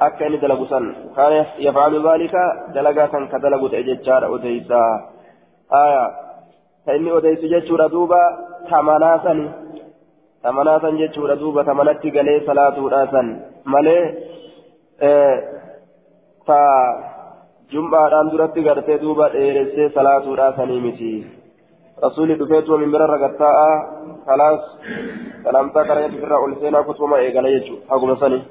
هدلق تأججار أوديسا أكن دلقسا كان يفعل ذلك دلقا كدلق تأججار أوديسا آية فإني أوديس ججور دوبا تمناسا تمناسا ججور دوبا تمنتي قلي صلاة راسا ملي آه ف jum'aadhaan duratti gartee duuba dheeressee salaatuudhaa sanii miti rasuulli dhufeetuma mimbirarra gattaa'a kalaas salamtaa qara'ee irraa ol seenaa kutuma eegala jechuudha haguma sanii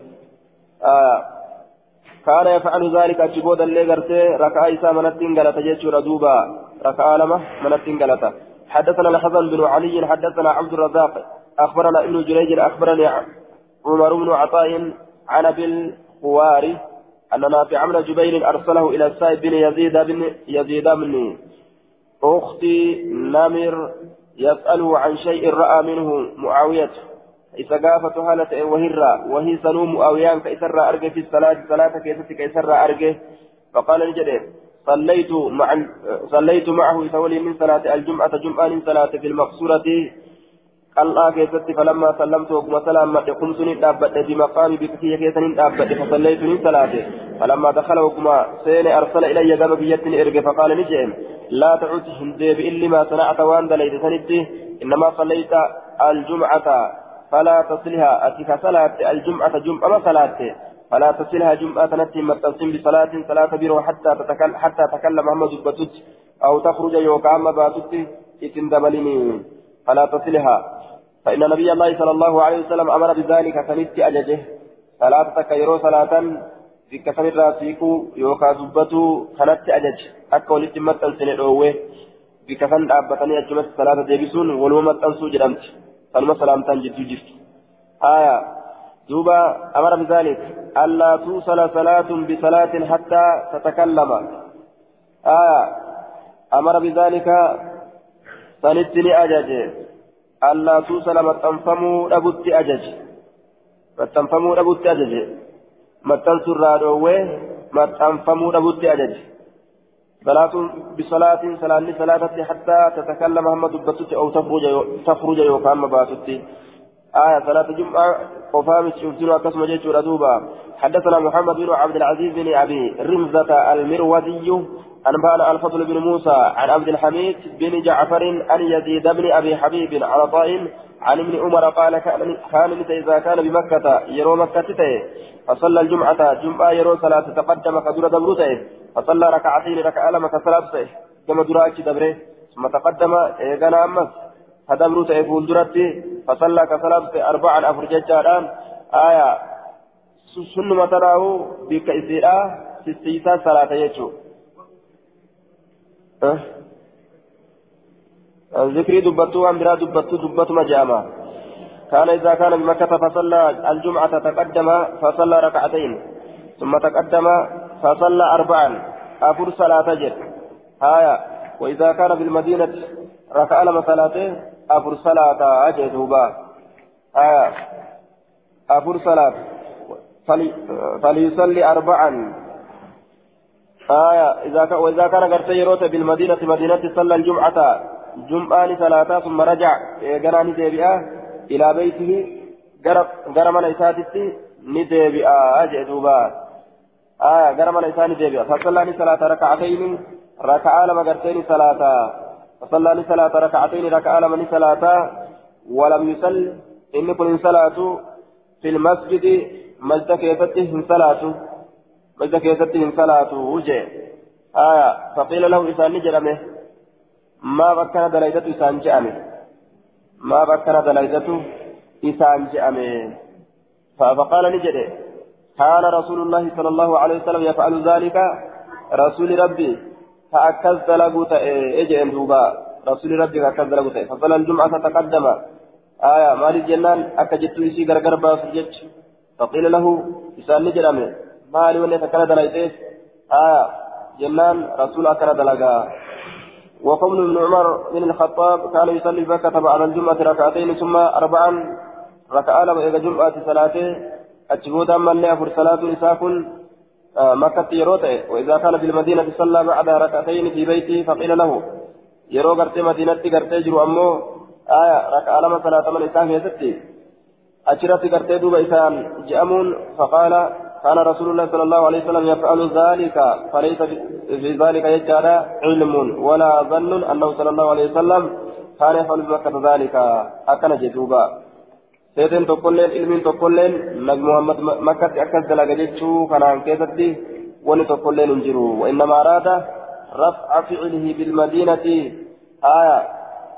kaana yafcalu zaalika achi boodallee gartee raka'aa isaa manattiin galata jechuudha duuba raka'aa lama manattiin galata حدثنا الحسن بن علي حدثنا عبد الرزاق. أخبرنا ابن جريج أخبرني عمر بن عطاء عن أبي الخواري أن نافع بن جبير أرسله إلى السائب بن يزيد بن يزيد بن أختي نمر يسأله عن شيء رأى منه معاوية. إذا قافت هالة وهرة وهي سنو معاويان كيسر أرجه في الصلاة صلاة كيست كيسر أرجه فقال نجد صليت مع صليت معه يسولي من صلاة الجمعة جمعة من صلاة في المقصورة قال كيست فلما سلمت وكما سلام قمت ندابت بمقام بكتية كيسن ندابت فصليت من صلاته فلما دخل وكما سين أرسل إلي قام بيتني إرقى فقال نجم لا تعد هندي بإلا ما صنعت وان دليت إنما صليت الجمعة فلا تصلها. أتيك صلاة الجمعة جمعة صلاة؟ فلا تصلها جمعة نتي متصم بصلاة صلاة بيرو حتى تتكلم حتى تكلم محمد بتوت أو تخرج يوكام باتوت إتندبلني فلا تصلها. فإن نبي الله صلى الله عليه وسلم أمر بذلك فنت أججه. صلاة كيرو صلاة في كسر راسيكو يوكا زبتو فنت أجج. أكا ولت متن سنعوه بكفن أبتني أجمت صلاة ديبسون ولو متن سوجرمت فلما سلامتان جدو جفت آية. دوبا أمر بذلك. ألا توصل صلاة بصلاة حتى تتكلم. آية. أمر بذلك. فنتني أججه ألا توصل متنفمو ربط أجج. متنفمو ربط أجج. متنسر رادوه. متنفمو ربط أجج. صلاة بصلاة صلاة صلاة حتى تتكلم محمد بسوت أو تخرج تخرج يوكام باسوت آية صلاة جمعة وفام شفتنا قسم جيش ردوبا حدثنا محمد بن عبد العزيز بن أبي رمزة المروزي أنبأنا الفضل بن موسى عن عبد الحميد بن جعفر عن يزيد بن أبي حبيب على طائم عن ابن عمر قال كان إذا كان بمكة يرو مكة تته فصلى الجمعة جمعة يرو صلاة تقدم كدور دبرته فصلى ركعتين ركعة لما كصلاة كما دراك دبره ثم تقدم إيغانا أمس فدبرته فولدرته فصلى كصلاة أربعا أفرجتان آية سنة تراه بك إسيرا سيسيسا صلاة يجو. ذكري دبتو أم برا دبتو دبتو مجامع كان إذا كان بمكة فصلى الجمعة تقدم فصلى ركعتين ثم تقدم فصلى أربعا. أفر صلاة جد. آية وإذا كان بالمدينة ركع لما صلاته أفر صلاة أجد با آية أفر صلاة. فلي فليصلي أربعا. آية إذا كان وإذا كان قد سيروت بالمدينة مدينة صلى الجمعة. جمعة ثلاثة ثم رجع. جراني ديبئة. إلى بيته جرم نيساتي نديبئة أجدوبا آية جرم نيساني ديبئة فصلى ثلاثة ركعتين ركعة لما قرتين ثلاثة فصلى ثلاثة ركعتين ركعة لما ثلاثة ولم يصل إن كل صلاة في المسجد مسجد كيفته صلاته مجد كيستهم صلاة وجه آية فقيل له إسان نجرمه. ما بكنا دلائدته إسان جأمه ما بكنا دلائدته إسان جأمه فقال نجده كان رسول الله صلى الله عليه وسلم يفعل ذلك؟ رسول ربي فأكز دلقوت إجئن دوبا. رسول ربك أكد لغته فصلى الجمعة تقدم آية مال الجنان أكجت يسي غرغر بافجج فقيل له إسان نجرمه مالي وني تكنا دلائتيس آية جنان رسول أكنا دلغا وقول ابن عمر بن الخطاب كان يصلي بكة بعد الجمعة ركعتين ثم أربعا ركعة لما جمعة صلاته أجبودا من لأفر صلاة إساكن آه مكة يروته وإذا كان في المدينة صلى بعد ركعتين في بيته فقيل له yeroo gartee madiinatti gartee jiru ammoo aya raka'aa lama salaataman isaa keessatti achirratti gartee duuba isaan je'amuun faqaala كان رسول الله صلى الله عليه وسلم يفعل ذلك. فليس في ذلك يجعل علم. ولا ظن أنه صلى الله عليه وسلم كان يفعل بمكة ذلك. أكن جدوبا. سيدن تقولين علم تقولين نبي محمد مكة أكد دلق جتشو كان عن كيستي وني تقولين انجروا وإنما أراد رفع فعله بالمدينة. آية.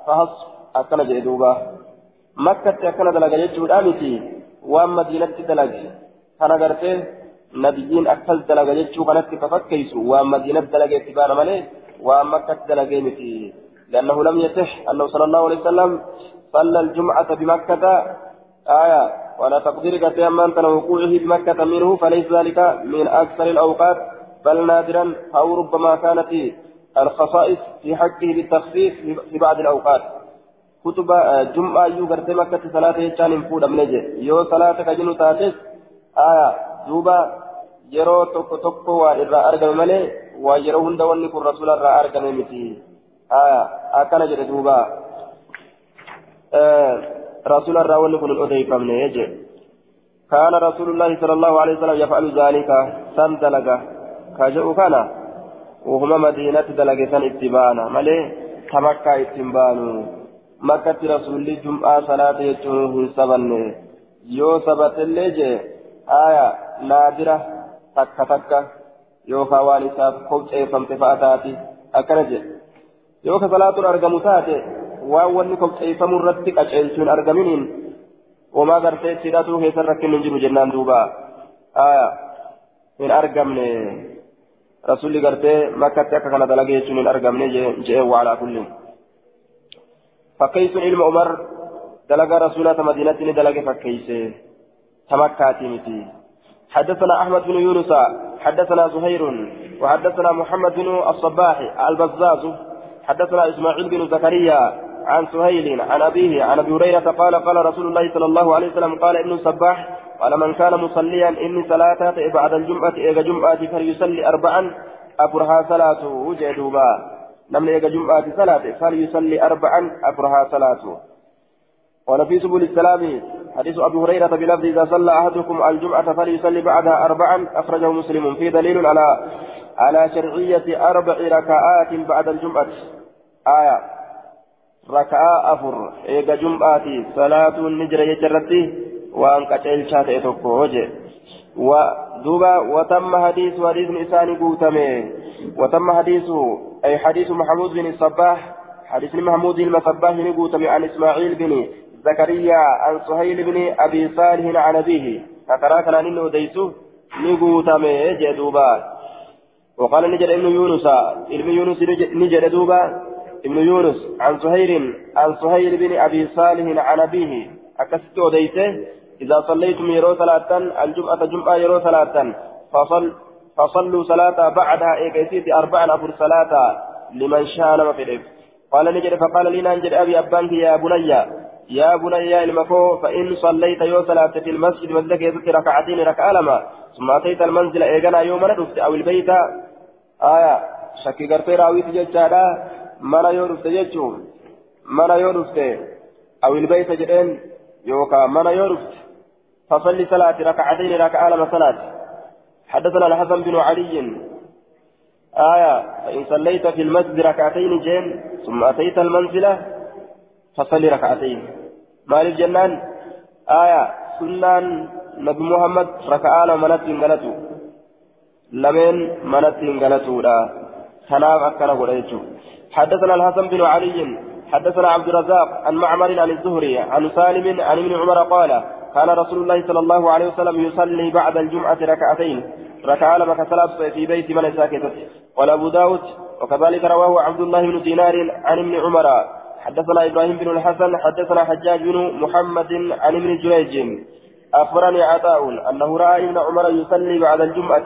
فهص أكن جدوبا. مكة أكن دلق جتشو الآمتي وأن مدينة دلق كان نبيين دلق جتشو كانت تفكيسو وأن مدينة دلق اتبار مليه وأن مكة دلق متي لأنه لم يصح أنه صلى الله عليه وسلم صلى الجمعة بمكة آية ولا تقدير كتيما أنت وقوعه بمكة منه فليس ذلك من أكثر الأوقات بل نادرا أو ربما كانت الخصائص في حقه بالتخفيف في بعض الأوقات كتب جمعة يوغرت مكة صلاة يجان فود أمنجي يو صلاة كجنو تاتس آية دوبا yeroo tokko tokko waa irraa argame malee waa yeroo hunda wanni kun rasuula irraa argame miti akkana jedhe duuba rasuula irraa wanni kun hin odeeffamne jedhe كان رسول الله صلى الله عليه وسلم يفعل ذلك سن دلقة كجو كان وهما مدينة دلقة سن اتبانا ملي تمكة اتبانو مكة رسول جمعة صلاة يجونه سبن يو سبت اللي آية نادرة takka takka yookaan waan isaaf kopheeffamte fa'a taati akkana jedhe yoo ka salaatuun argamu taate waan wanni kopheeffamu irratti qaceelchuun argaminiin homaa gartee hidhatuu keessan rakkinni hin jiru jennaan duuba hin argamne rasulli gartee makkatti akka kana dalage jechuun hin argamne je'e waalaa kullin fakkeessuun ilma umar dalagaa miti. حدثنا أحمد بن يونس حدثنا زهير وحدثنا محمد بن الصباح البزاز. حدثنا إسماعيل بن زكريا عن سهيل عن أبيه عن أبي هريرة قال قال رسول الله صلى الله عليه وسلم قال ابن الصباح قال من كان مصليا إني صلاة بعد الجمعة إيجا جمعة فليصلي أربعا أفرها صلاة وجدوبا نمن إيجا جمعة صلاة فليصلي أربعا أفرها صلاة. ونفي سبل السلام حديث أبي هريرة بلفظ إذا صلى أحدكم الجمعة فليصلي بعدها أربعا أخرجه مسلم في دليل على على شرعية أربع ركعات بعد الجمعة. آية. ركعة أفر. إيجا جمعة. صلاة النجرة يجرتي. وأن قتل شات إتوكوج ودوبا وتم حديث حديث إنسان قوتمي. وتم حديثه أي حديث محمود بن الصباح. حديث محمود بن الصباح نقوتمي عن إسماعيل بن زكريا عن سهيل بن أبي صالح عن أبيه. فقرأ كان إنه ديسو نقوتمي جدوبا وقال نجد ابن يونس ابن يونس نجد دوبا. ابن يونس عن سهيل عن سهيل بن أبي صالح عن أبيه. أكست وديته إذا صليتم يرو صلاة الجمعة جمعة يرو صلاة فصل فصلوا صلاة بعدها إيكيسيت أربعا أفر صلاة لمن شاء في قال نجد فقال لنا نجد أبي أبانك يا بني يا بني يا المكو فإن صليت يو صلاة في المسجد مسجد يذكر ركعتين ركعة لما ثم أتيت المنزل إيقنا يوم ندفت أو البيت. آية شكي قرتي راويت ججالا منا يورفت ججو؟ منا يورفت أو البيت جدين؟ يوكا منا يورفت فصلي صلاة ركعتين ركعة لما صلاة. حدثنا الحسن بن علي. آية فإن صليت في المسجد ركعتين جين ثم أتيت المنزل فصلي ركعتين. مال الجنان آية سنان نبي محمد ركعة لما نتين لمن منتين غلطوا لا خلاف أكنا قريتو حدثنا الحسن بن علي حدثنا عبد الرزاق عن معمر عن الزهري عن سالم عن ابن عمر قال كان رسول الله صلى الله عليه وسلم يصلي بعد الجمعة ركعتين. ركعة لما كسلاب في بيت من ساكتة قال أبو داود وكذلك رواه عبد الله بن دينار عن ابن عمر. حدثنا إبراهيم بن الحسن حدثنا حجاج بن محمد عن ابن جريج. أخبرني عطاء أنه رأى ابن عمر يصلي بعد الجمعة.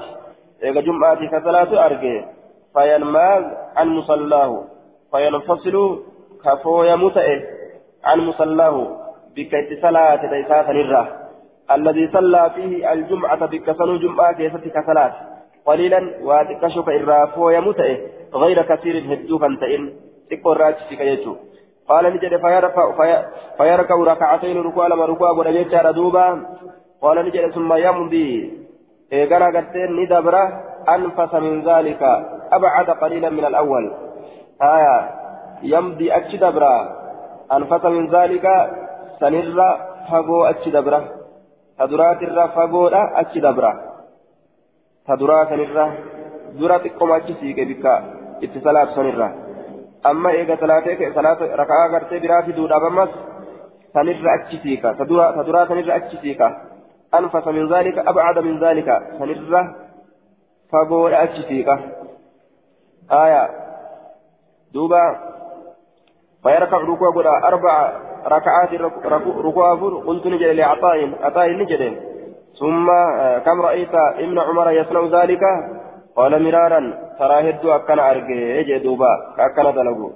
إذا جمعة كثلاث أرجه فينماز عن مصلاه. فينفصل كفو يمتئ عن مصلاه بكيت صلاة ليسات نره. الذي صلى فيه الجمعة بكسن جمعة كيست كثلاث قليلا واتكشف إرافو يمتئ غير كثير هدوفا تئن. تكون راجسك يجو قال نجد فيركع فيركع ركعتين ركوع لما ركوع أبو نجد دوبا. قال نجد ثم يمضي إيقنا قتين ندبرة أنفس من ذلك. أبعد قليلا من الأول. آية. يمضي أتش دبرة أنفس من ذلك. سنرة فقو أتش دبرة تدرات الرا فقو أتش دبرة تدرات سنرة درات قم أتش سيك بك اتصالات amma eega salaata raka'aa gartee biraa fiduudhaaf ammas sanirra achi siika saduraa sanirra achi siika anfasa min zaalika abcada min zaalika sanirra fagoodha achi siika aya duuba فيركع ركوع قد أربع ركعات ركوع أفر قلت نجد لعطاء عطاء نجد ثم كم رأيت ابن عمر يصنع ذلك قال مرارا ترى هدو أكن أرجع يجي دوبا أكن دلقو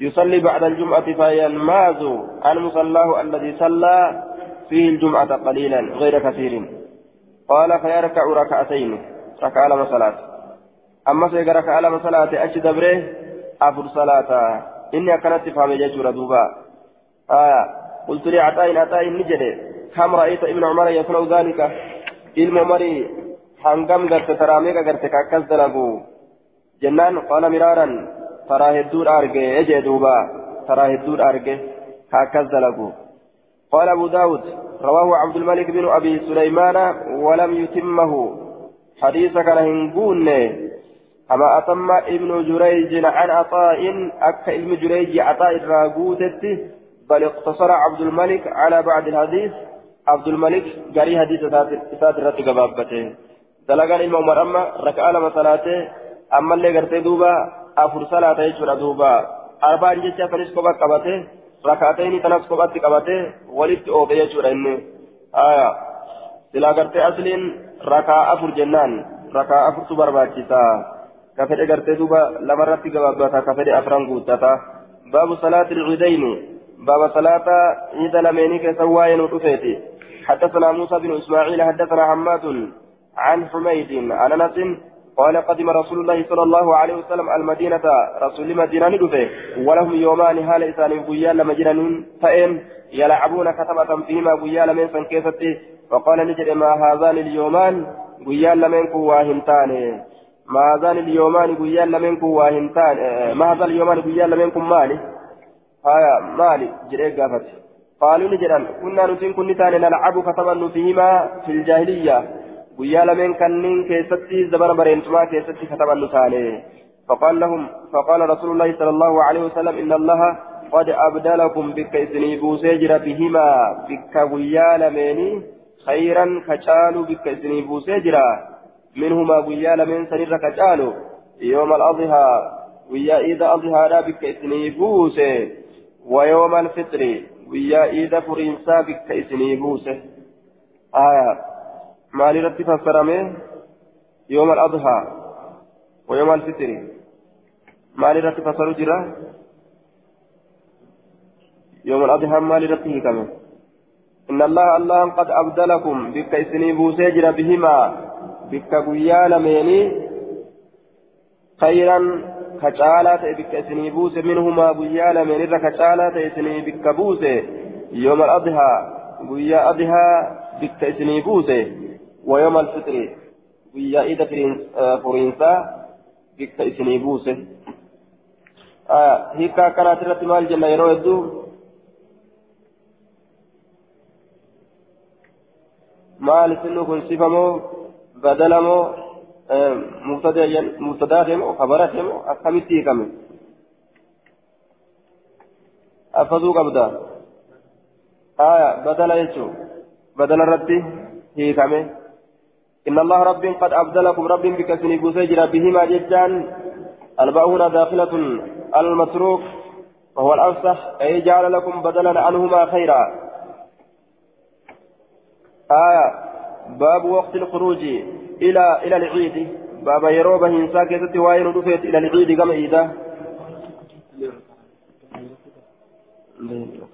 يصلي بعد الجمعة فينماز عن مصلاه الذي صلى فيه الجمعة قليلا غير كثير. قال فيركع ركعتين ركع لما صلاة أما سيقرا ركع لما صلاة أشد بره أفر صلاة. إني أكنت فهم يجور دوبا. آية قلت لي عطاء نجد كم رأيت ابن عمر يصنع ذلك؟ ilma marii hangam garte taraa garte ka dalagu? Jennaan qaala miraaran taraa hedduudha arge ejee duuba taraa hedduudha arge ka dalagu? قال أبو داود رواه عبد الملك بن أبي سليمان ولم يتمه حديث كان هنقون أما أتم ابن جريج عن عطاء أك ابن جريج عطاء الراغوتة بل اقتصر عبد الملك على بعد الحديث عبد الملك قري حديث ذات الرد قبابته dalagaan ilma umar amma raka'aa lama salaatee ammallee gartee duuba afur salaata jechuudha duuba arbaan jecha sanis kopha qabate raka'atayni tanas kophatti qabate walitti oofe jechuudha inni aya silaa gartee asliin rakaa afur jennaan rakaa afurtu barbaachisa ka fedhe gartee duuba lamarratti gabaabbata ka fedhe afran guuttata baabu salaati ilcidayni ciida lameenii keessa waa'ee nu dhufeeti حدثنا موسى بن اسماعيل حدثنا حماد عن حميد. عن أنس قال قدم رسول الله صلى الله عليه وسلم المدينة. رسول مدينة ندفه. ولهم يومان هال إسان بيال مجنن فإن يلعبون كتبة فيما بيال من سنكيستي فقال نجد ما هذان اليومان بيال من كواهنتان. ما هذان اليومان بيال من كواهنتان. ما هذا اليومان بيال منكم مالي هايا مالي جريك قافت قالوا نجدا كنا نتين كنتان نلعب كتبا فيهما في الجاهلية. Guyyaa lameen kanneen keessatti zabana bareentumaa keessatti katabannu taane فقال لهم فقال رسول الله صلى الله عليه وسلم إن الله قد أبدلكم بك إسني بوسجر بهما بك ويا لميني خيرا كجالوا بك إسني بوسجر منهما ويا لمن سنر كجالوا يوم الأضحى ويا إذا أضحى بك إسني بوسه ويوم الفطر ويا إذا فرنسا بك إسني بوسه آية maalirratti fassarame yooma al-adhaa wa yooma al-fitri? Maalirratti fassaru jira? Yooma al-adhaa maalirratti hiikame? إن الله الله قد أبدلكم بك إسني بوسيجر بهما بك قيال ميني خيرا كجالة بك إسني بوس منهما قيال ميني كجالة إسني بك بوس يوم الأضحى قيا أضحى بك إسني بوس ويوم الفطر ويا إيدا فرنسا بك إسني بوسه آه هيكا كانت رتمال جنة يرو يدو maal sinu kun sifamoo badalamoo mubtadaatemo kabaratemo akkamitti hiikame affaduu qabda aya badala jechuu badala irratti hiikame إن الله رب قد أبدلكم رب بك سنبوسي جرى بهما ججان الباء هنا داخلة المتروك وهو الأفصح أي جعل لكم بدلا عنهما خيرا. آية باب وقت الخروج إلى إلى العيد. باب يروبه إنسا كيست وين رفيت إلى العيد كما إذا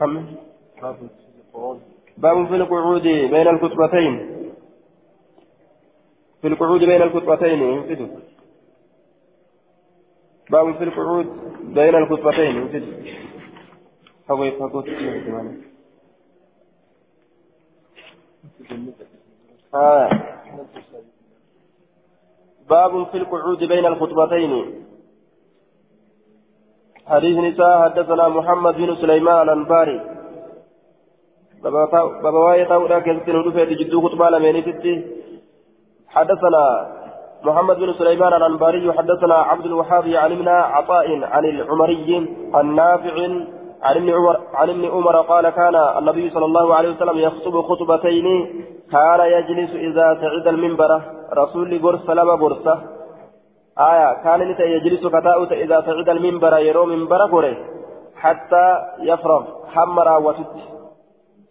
كم باب في القعود بين الكتبتين في القعود بين الكتبتين باب في القعود بين الكتبتين فوي فقط آه. باب في القعود بين الخطبتين. حديث نساء حدثنا محمد بن سليمان الأنباري. بابا واي تاودا كيستن ودفت جدو خطبة لميني حدثنا محمد بن سليمان الأنباري حدثنا عبد الوهاب عن عطاء عن العمري النافع عن ابن عمر عن ابن عمر قال كان النبي صلى الله عليه وسلم يخطب خطبتين كان يجلس إذا سعد المنبر رسول برس لما برسة آية كان يجلس كتاؤت إذا سعد المنبر يرو منبر بره حتى يفرغ حمرا وتت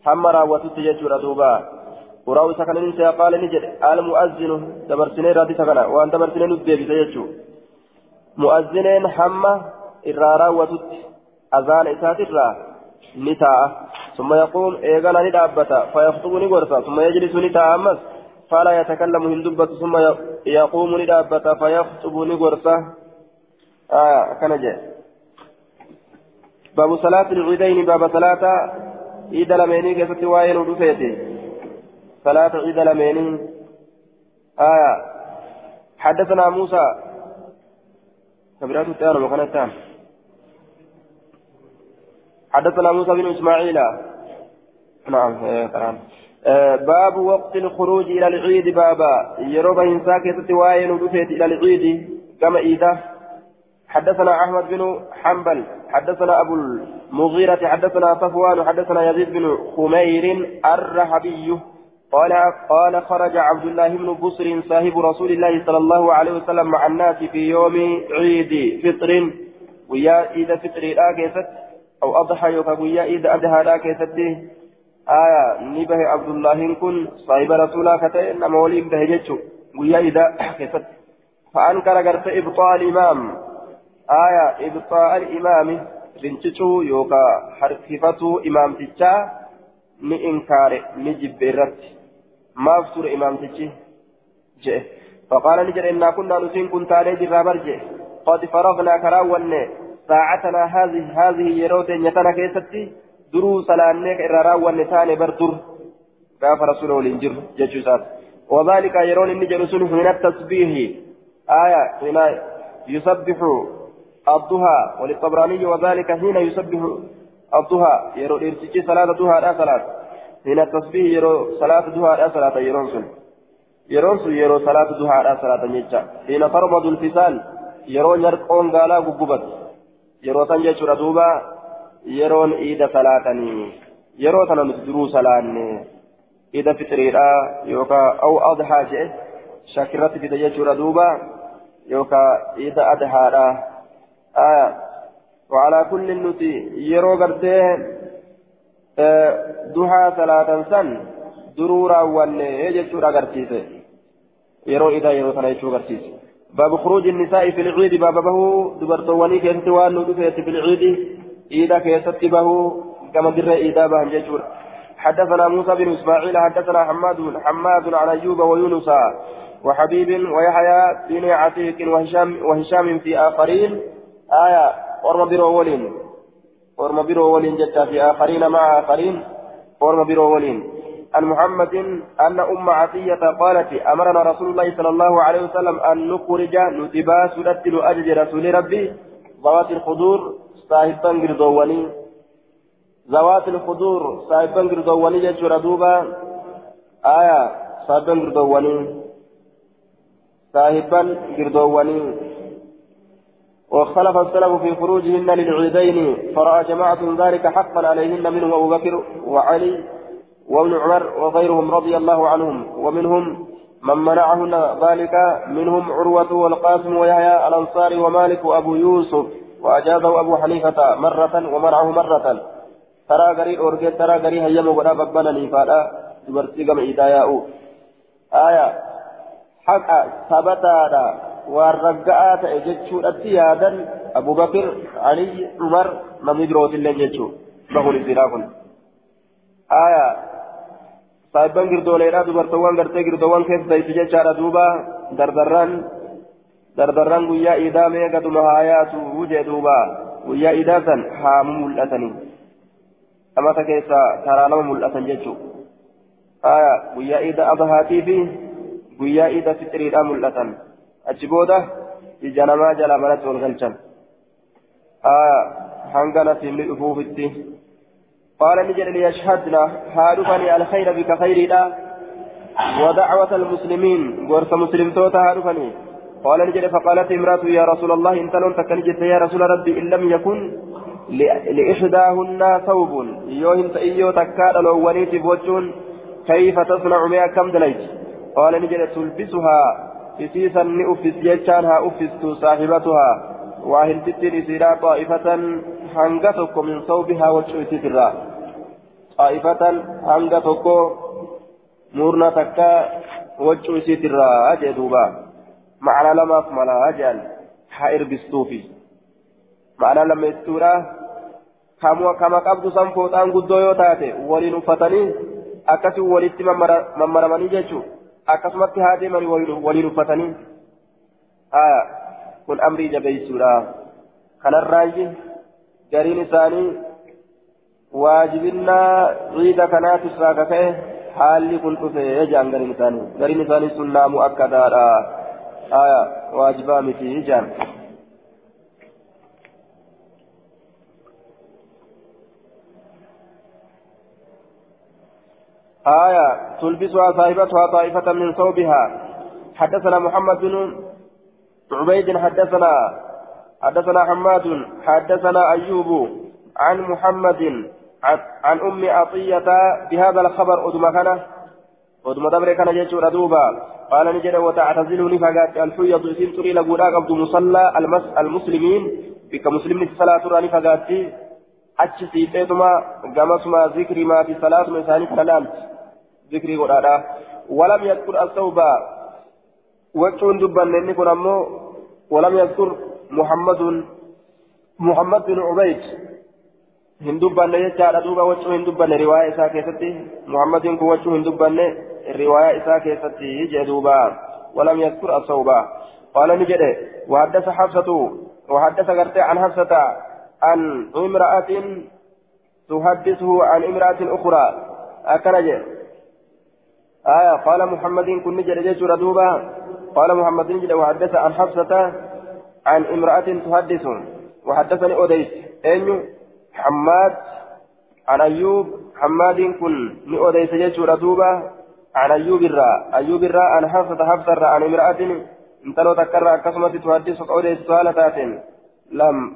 حمرا وتت يجور دوبا. وراو سكن نسي قال نجد المؤذن دبرسنين راتي سكنا وان دبرسنين ندبي سيجو مؤذنين حمى إرارا وتت أذان إساترا نتاء ثم يقوم إيغانا ندابتا فيخطب نغرسا ثم يجلس نتاء أمس فلا يتكلم هندبة ثم يقوم ندابتا فيخطب نغرسا آه كان باب صلاة العيدين باب صلاة عيد لميني كيف وين ودفيتي صلاة عيد لميني. آه حدثنا موسى. كبيرات التيار وكانت حدثنا موسى بن إسماعيل. نعم تمام. آه، باب وقت الخروج إلى العيد بابا. يروى انسا كيست واين إلى العيد. كما اذا حدثنا أحمد بن حنبل. حدثنا أبو المغيرة. حدثنا صفوان. حدثنا يزيد بن خمير الرحبي قال قال خرج عبد الله بن بصر صاحب رسول الله صلى الله عليه وسلم مع الناس في يوم عيد فطر. ويا عيد فطر لا كيست أو أضحى يوكا قويا إذا أدها لا كيستي آية نبه عبد الله كن صاحب رسولا كتئ نما ولي به جتشو. قويا إذا كيست فأنكر قرت إبطاء الإمام آية إبطاء الإمام رنشتو يوكا حركفتو إمام تجا. ni inkaare ni jibbe irratti maaf ture imaamtichi ni jedhe innaa kunnaa nutiin kun taalee jirraa bar jedhe qad faragnaa karaawwanne ساعتنا هذه هذه يروت نتنا كيستي درو سلانيك إرارا ونتان بردر قاف رسوله الإنجر ججوسات وذلك يرون النجر سنه من التسبيح آية هنا يسبح الضحى وللطبراني وذلك حين يسبح الضحى يرو إرسجي صلاة ضحى لا صلاة هنا التسبيح يرو صلاة لا صلاة يرون سن يرون سن يرو صلاة لا صلاة نجا حين ترمض الفصال يرو نرقون قالا قببت yeroo san jechuudha duuba yeroon iida salaatanii yeroo sana nuti duruu salaanne iida fixiriidha yookaan au adhaa jedhe shakirratti fide jechuudha duuba yookaan iida adhaadha وعلى كل نتي يرو غرتي duhaa salaatan san duruu raawwanne jechuudha agarsiise. Yeroo idaa yeroo sana jechuu agarsiise. باب خروج النساء في العيد باب به دبرتواني كيست وان في العيد إذا كيست به كما در إذا بهم ججور حدثنا موسى بن إسماعيل حدثنا حماد حماد عن أيوب ويونس وحبيب ويحيى بن عتيق وهشام وهشام في آخرين آية ورم برولين ورم برولين جتا في آخرين مع آخرين ورم برولين عن محمد أن أم عطية قالت أمرنا رسول الله صلى الله عليه وسلم أن نخرج نتبا سنتل أجل رسول ربي ذوات الخدور صاحبا قردواني ذوات الخدور صاحبا قردواني جيش دوبا آية صاحبا قردواني صاحبا قردواني واختلف السلف في خروجهن للعيدين فرأى جماعة ذلك حقا عليهن منهم أبو بكر وعلي وابن عمر وغيرهم رضي الله عنهم ومنهم من منعهن ذلك منهم عروة والقاسم ويحيى الأنصاري ومالك وأبو يوسف وأجازه أبو حنيفة مرة ومنعه مرة. ترى قري أورجيت ترى قري هيا مغدا ببنا نيفادا دبرتي كما إداياء آية. حق ثبتا والرقاء تأججشو التيادا أبو بكر علي عمر نمدروت اللي ججشو بهو لزراكم آية saahibban girdooleedha dubartoowwan gartee girdoowwan keessa daysi jechaadha duuba dardarraan dardarraan guyyaa iidaa meeqatuma haa yaatu jee duuba guyyaa iidaa san haamu mul'atanii amata keessa karaa lama mul'atan jechuu aya guyyaa iida abahaatii fi guyyaa iida fixiriidha mul'atan achi booda ija namaa jala manatti ol galchan. Hanga dhufuufitti. قال نجد ليشهدنا هارفني الخير بك خير لا ودعوة المسلمين ورث مسلم توتا هارفني قال نجد فقالت امرأة يا رسول الله انت لن تكنجت يا رسول ربي إن لم يكن لإحداهن ثوب يوهن تأيو تكاد لو وليت بوجون كيف تصنع مئة كم دليت قال نجد تلبسها إسيسا نؤفس جيتشانها أفست صاحبتها واهن تتين إسيرا طائفة هنغتك من صوبها وجوتي الرّ xaa'ifatan hanga tokko murna takka waccuu isiitirraa jee duuba macna lamaaf malaa jean haa irbistuufi macna lammeessituudha kama qabdu san fooxaan guddoo yoo taate waliin uffatanii akkasii walitti mammaramanii jechuu akkasumatti haa deemanii waliin uffatanii haya kun amrii jabeessuudha kanarraayi gariin isaanii waajibinnaa ciida kanaatu isaa kaka'e haalli kun dhufe jaan gariin isaanii gariin isaanii sunnaa mu'akkadaadha aya waajibaa miti jaan آية تلبسها صاحبتها طائفة من ثوبها. حدثنا محمد بن عبيد حدثنا حدثنا حماد حدثنا أيوب عن محمد عن أم عطية بهذا الخبر. أدم كان أدم دبر كان يجور دوبا قال نجد وتعتزلني فقالت الحيض إسين تري لقولا قبض مصلى المس المسلمين. بك مسلمين صلاة راني فقالت أتش سيتيتما قمسما ذكري ما في صلاة مساني كلام. ذكري قرانا ولم يذكر الثوب وجهن دبا لأني ولم يذكر محمد محمد بن عبيد wachuu hin dubbanne riwaayaa isaa keessatti muhammadin kun wachuu hin dubbanne riwaayaa isaa keessatti jee duuba ولم يذكر الصوبة قال نجد وحدث حفصة وحدث قرتي عن حفصة عن امرأة تحدثه عن امرأة أخرى أكنج آية قال محمد كن نجد جيش ردوبة. قال محمد نجد وحدث عن حفصة عن امرأة تحدث. وحدثني أوديس أنيو حماد عن أيوب. حماد كن نؤدي سجد دوبا عن أيوب الراء أيوب الراء عن حفصة حفصة الراء عن امرأة. انتلو تكرر كسمة تحدث أودي سؤالتات لم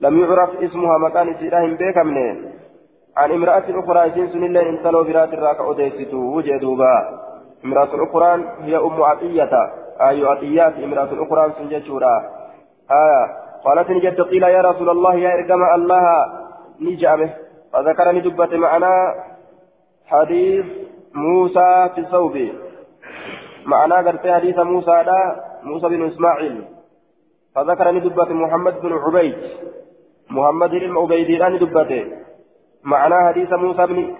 لم يعرف اسمها مكان سيراهم بيك منين عن امرأة أخرى سين سن الله انتلو برات الراء أودي ستو وجه دوبا. امرأة أخرى هي أم عطية. أي عطيات امرأة أخرى سنجد شورا آية. قالت نجد قيل يا رسول الله يا إرقم الله. نجامه فذكرني دبة معنا حديث موسى في الثوب. معنا قلت حديث موسى لا موسى بن إسماعيل. فذكرني دبة محمد بن عبيد. محمد بن عبيد الآن دبته معنا حديث موسى بن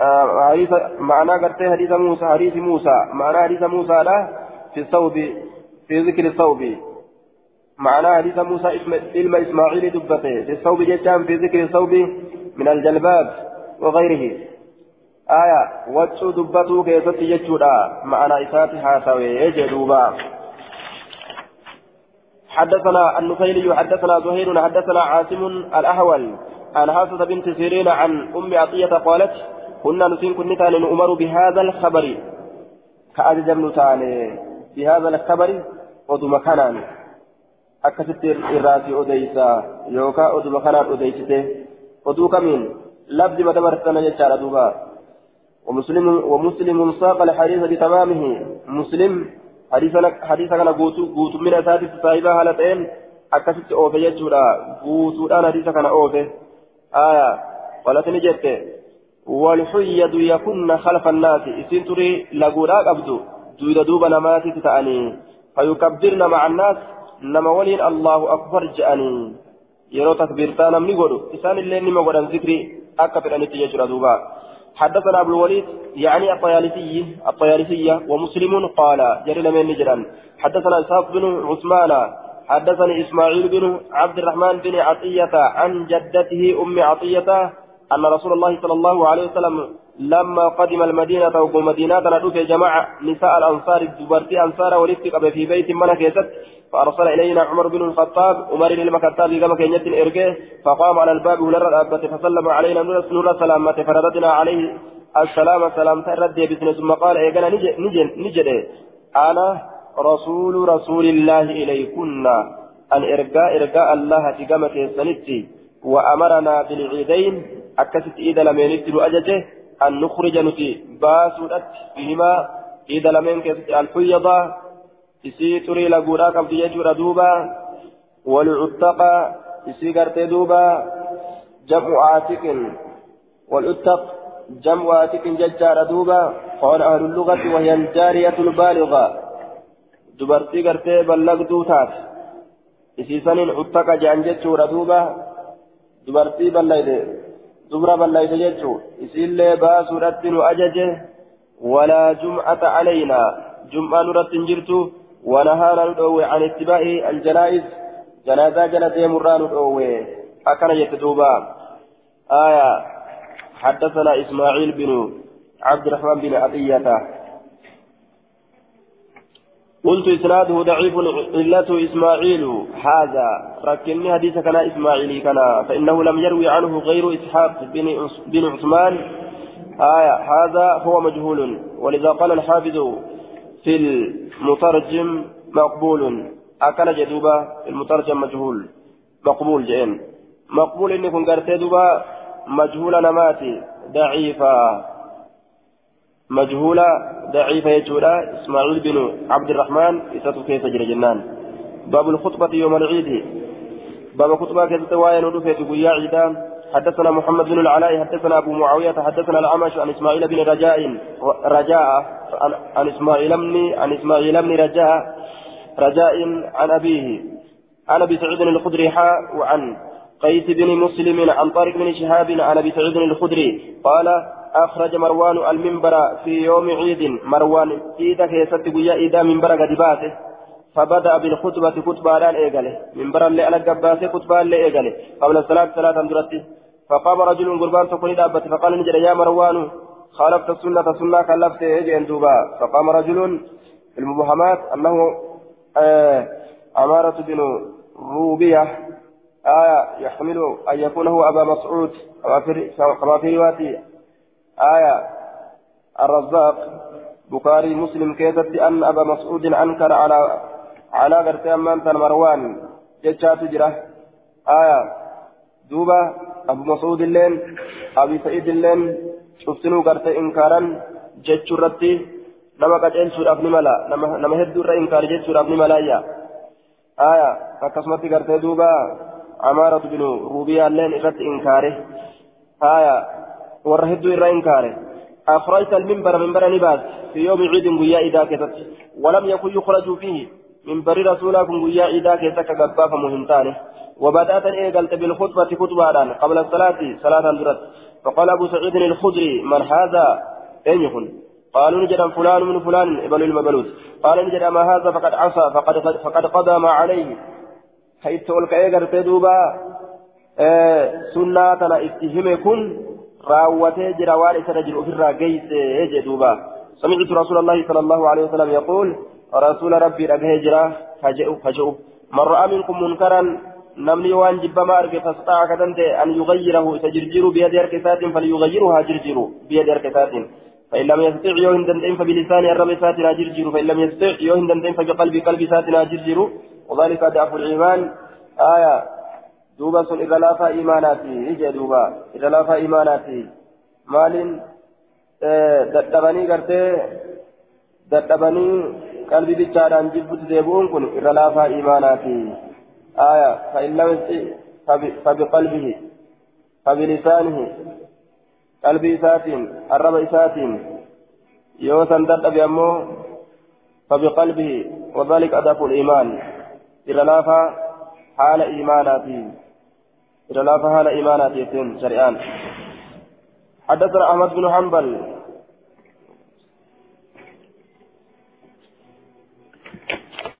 آه حديث معنا قلت حديث موسى حديث موسى. معنا حديث موسى لا في الثوب في ذكر الثوب. معنى حديث موسى علم إسماعيل دبته. في الثوب جتام في ذكر الثوب من الجلباب وغيره. آية وجه دبته كيست جتشودا. معنى إساتها سوي يجدوبا حدثنا النفيلي حدثنا زهير حدثنا عاصم الأهول. عن حافظة بنت سيرين عن أم عطية قالت كنا نسين كنتا نؤمر بهذا الخبر. كأجل نتاني بهذا الخبر ودم كنان akkasitti irraasii odeysa yookaan oduma kanaan odeysite oduu kamiin labdi madabarsana jechaadha duuba ومسلم ومسلم ساق الحديث بتمامه. مسلم؟ حديثنا حديثنا قوتو قوتو من أساتذة صاحبها هالتين أكست أوفي يجورا قوتو أنا حديث كان أوفي. آية. قالت نجت والحيد يكن خلف الناس. إسين تري لقوراك أبدو دويد دوبا نماتي تتأني. فيكبرن مع الناس. نما ولين الله أكبر جأني. يرو تكبيرتا نمني قولوا إسان اللي نما قولن ذكري. أكبر أن يتججر دوبا. حدثنا أبو الوليد. يعني الطيالسي. الطيالسية ومسلم قال جري من نجرا حدثنا إسحاق بن عثمان. حدثني إسماعيل بن عبد الرحمن بن عطية عن جدته أم عطية أن رسول الله صلى الله عليه وسلم لما قدم المدينة وقم مدينة ندوك جماعة نساء الأنصار الدبرتي أنصار ولفتك في بيت منك فأرسل إلينا عمر بن الخطاب عمر بن الخطاب كما كانت إرجه فقام على الباب ولر الأبة فسلم علينا نور سلامة فرددنا عليه السلام سلام تردي بسنة ثم قال إيقنا نجد نجد أنا رسول رسول الله إليكن. أن إرجاء الله تقامة سنتي وأمرنا بالعيدين. أكست إذا لم ينتل أجته أن نخرج نتي باسودت فيهما إذا لم ينكست الفيضة. isii turii laguudhaa qabdi jechuudha duuba walcuttaqa isii gartee duuba jam'u aatiqin walcuttaq jam'u aatiqin jechaadha duuba قال أهل اللغة وهي الجارية البالغة. Dubartii gartee ballagduu taate isiisaniin uttaka jean jechuudha duuba dubartii ballayde dubra ballayde jechuu isiillee baasuudhatti nu ajaje walaa jum'ata calaynaa jum'aa nurratti hin jirtu ونهانا ندعوه عن اتباع الجنائز جنازة جنازة مران ندعوه أكن يتدوبا آية حدثنا إسماعيل بن عبد الرحمن بن عطية قلت إسناده ضعيف علته إسماعيل. هذا. ركني حديث كان إسماعيلي كان فإنه لم يروي عنه غير إسحاق بن عثمان. آية. هذا هو مجهول. ولذا قال الحافظ في المترجم مقبول. أكل جدوبا المترجم مجهول. مقبول جئن. مقبول إني كن قرتي دوبا مجهول نماتي. ضعيفة. مجهولة ضعيفة يجولا. إسماعيل بن عبد الرحمن إساتو كيف جرى جنان. باب الخطبة يوم العيد. باب خطبة كيف تواين ودفة قيا عيدان. حدثنا محمد بن العلاء حدثنا أبو معاوية حدثنا الأعمش عن إسماعيل بن رجاء رجاء عن إسماعيل بن عن إسماعيل بن رجاء رجاء عن أبيه عن أبي سعيد الخدري وعن قيس بن مسلم عن طارق بن شهاب عن أبي سعيد الخدري قال أخرج مروان المنبر في يوم عيد. مروان إذا كيست قيا إذا منبر قد باته فبدأ بالخطبة خطبة لأن إيقاله منبر اللي على قباسه خطبة اللي إيقاله قبل الصلاة صلاة درته فقام رجل قربان تكوني دابت فقال نجد يا مروان خالفت السنة سنة كلفت يجي دوبا. فقام رجل المبهمات أنه آه أمارة بن روبية آية يحتمل أن يكون هو أبا مسعود. كما في رواية آية الرزاق. بخاري مسلم كيست أن أبا مسعود أنكر على على غرتي أمان مروان جتشات جرة. آية دوبا أبو مسعود اللين أبي سعيد اللين شفتنو غرتي إنكارا جتشو رتي. نما قتل سورة ملا نما نما هدو إنكار جتشو سورة ملا يا. آية فكسمت غرتي دوبا عمارة بن روبيا اللين إرت إنكاره. آية ورهدو إرى إنكاره أخرجت المنبر منبر نباس في يوم عيد ويا إذا كتت ولم يكن يخرج فيه منبر رسولكم ويا إذا كتت كقبا فمهمتانه وبدأت إيقلت بالخطبة خطبة قبل الصلاة صلاة درت فقال أبو سعيد الخدري من هذا أين يكون قالوا نجد فلان من فلان ابن المبلوس قال نجد ما هذا فقد عصى فقد فقد قضى ما عليه حيث تقول كأيقر تدوبا آه سنة اتهم كن راوته جرى وان سنجر أفرا قيس جدوبا سمعت رسول الله صلى الله عليه وسلم يقول رسول ربي ربه جرى فجئوا من رأى منكم منكرا نمني وان جب ما أرك فاستطاع كدنت أن يغيره سجرجر بيد أركسات فليغيرها جرجر بيد أركسات فإن لم يستطع يوهن دندين فبلسان الرب ساتنا جرجر فإن لم يستطع يوهن دندين فبقلب قلب ساتنا جرجر. وذلك ضعف الإيمان. آية. دوبا سن إذا لافا إيماناتي إجا دوبا إذا لافا إيماناتي مال dadhabanii gartee dadhabanii qalbii bichaadhaan jibbutti deebi'uun kun irra laafaa imaanaati aya fa'in lam fabiqalbihi fabilisaanihi qalbii isaatiin arraba isaatiin yoo san dadhabe ammoo fabiqalbihi وذلك أداء الإيمان إلى لافا حال إيماناتي إلى لافا حال إيماناتي شريان حدثنا أحمد بن حنبل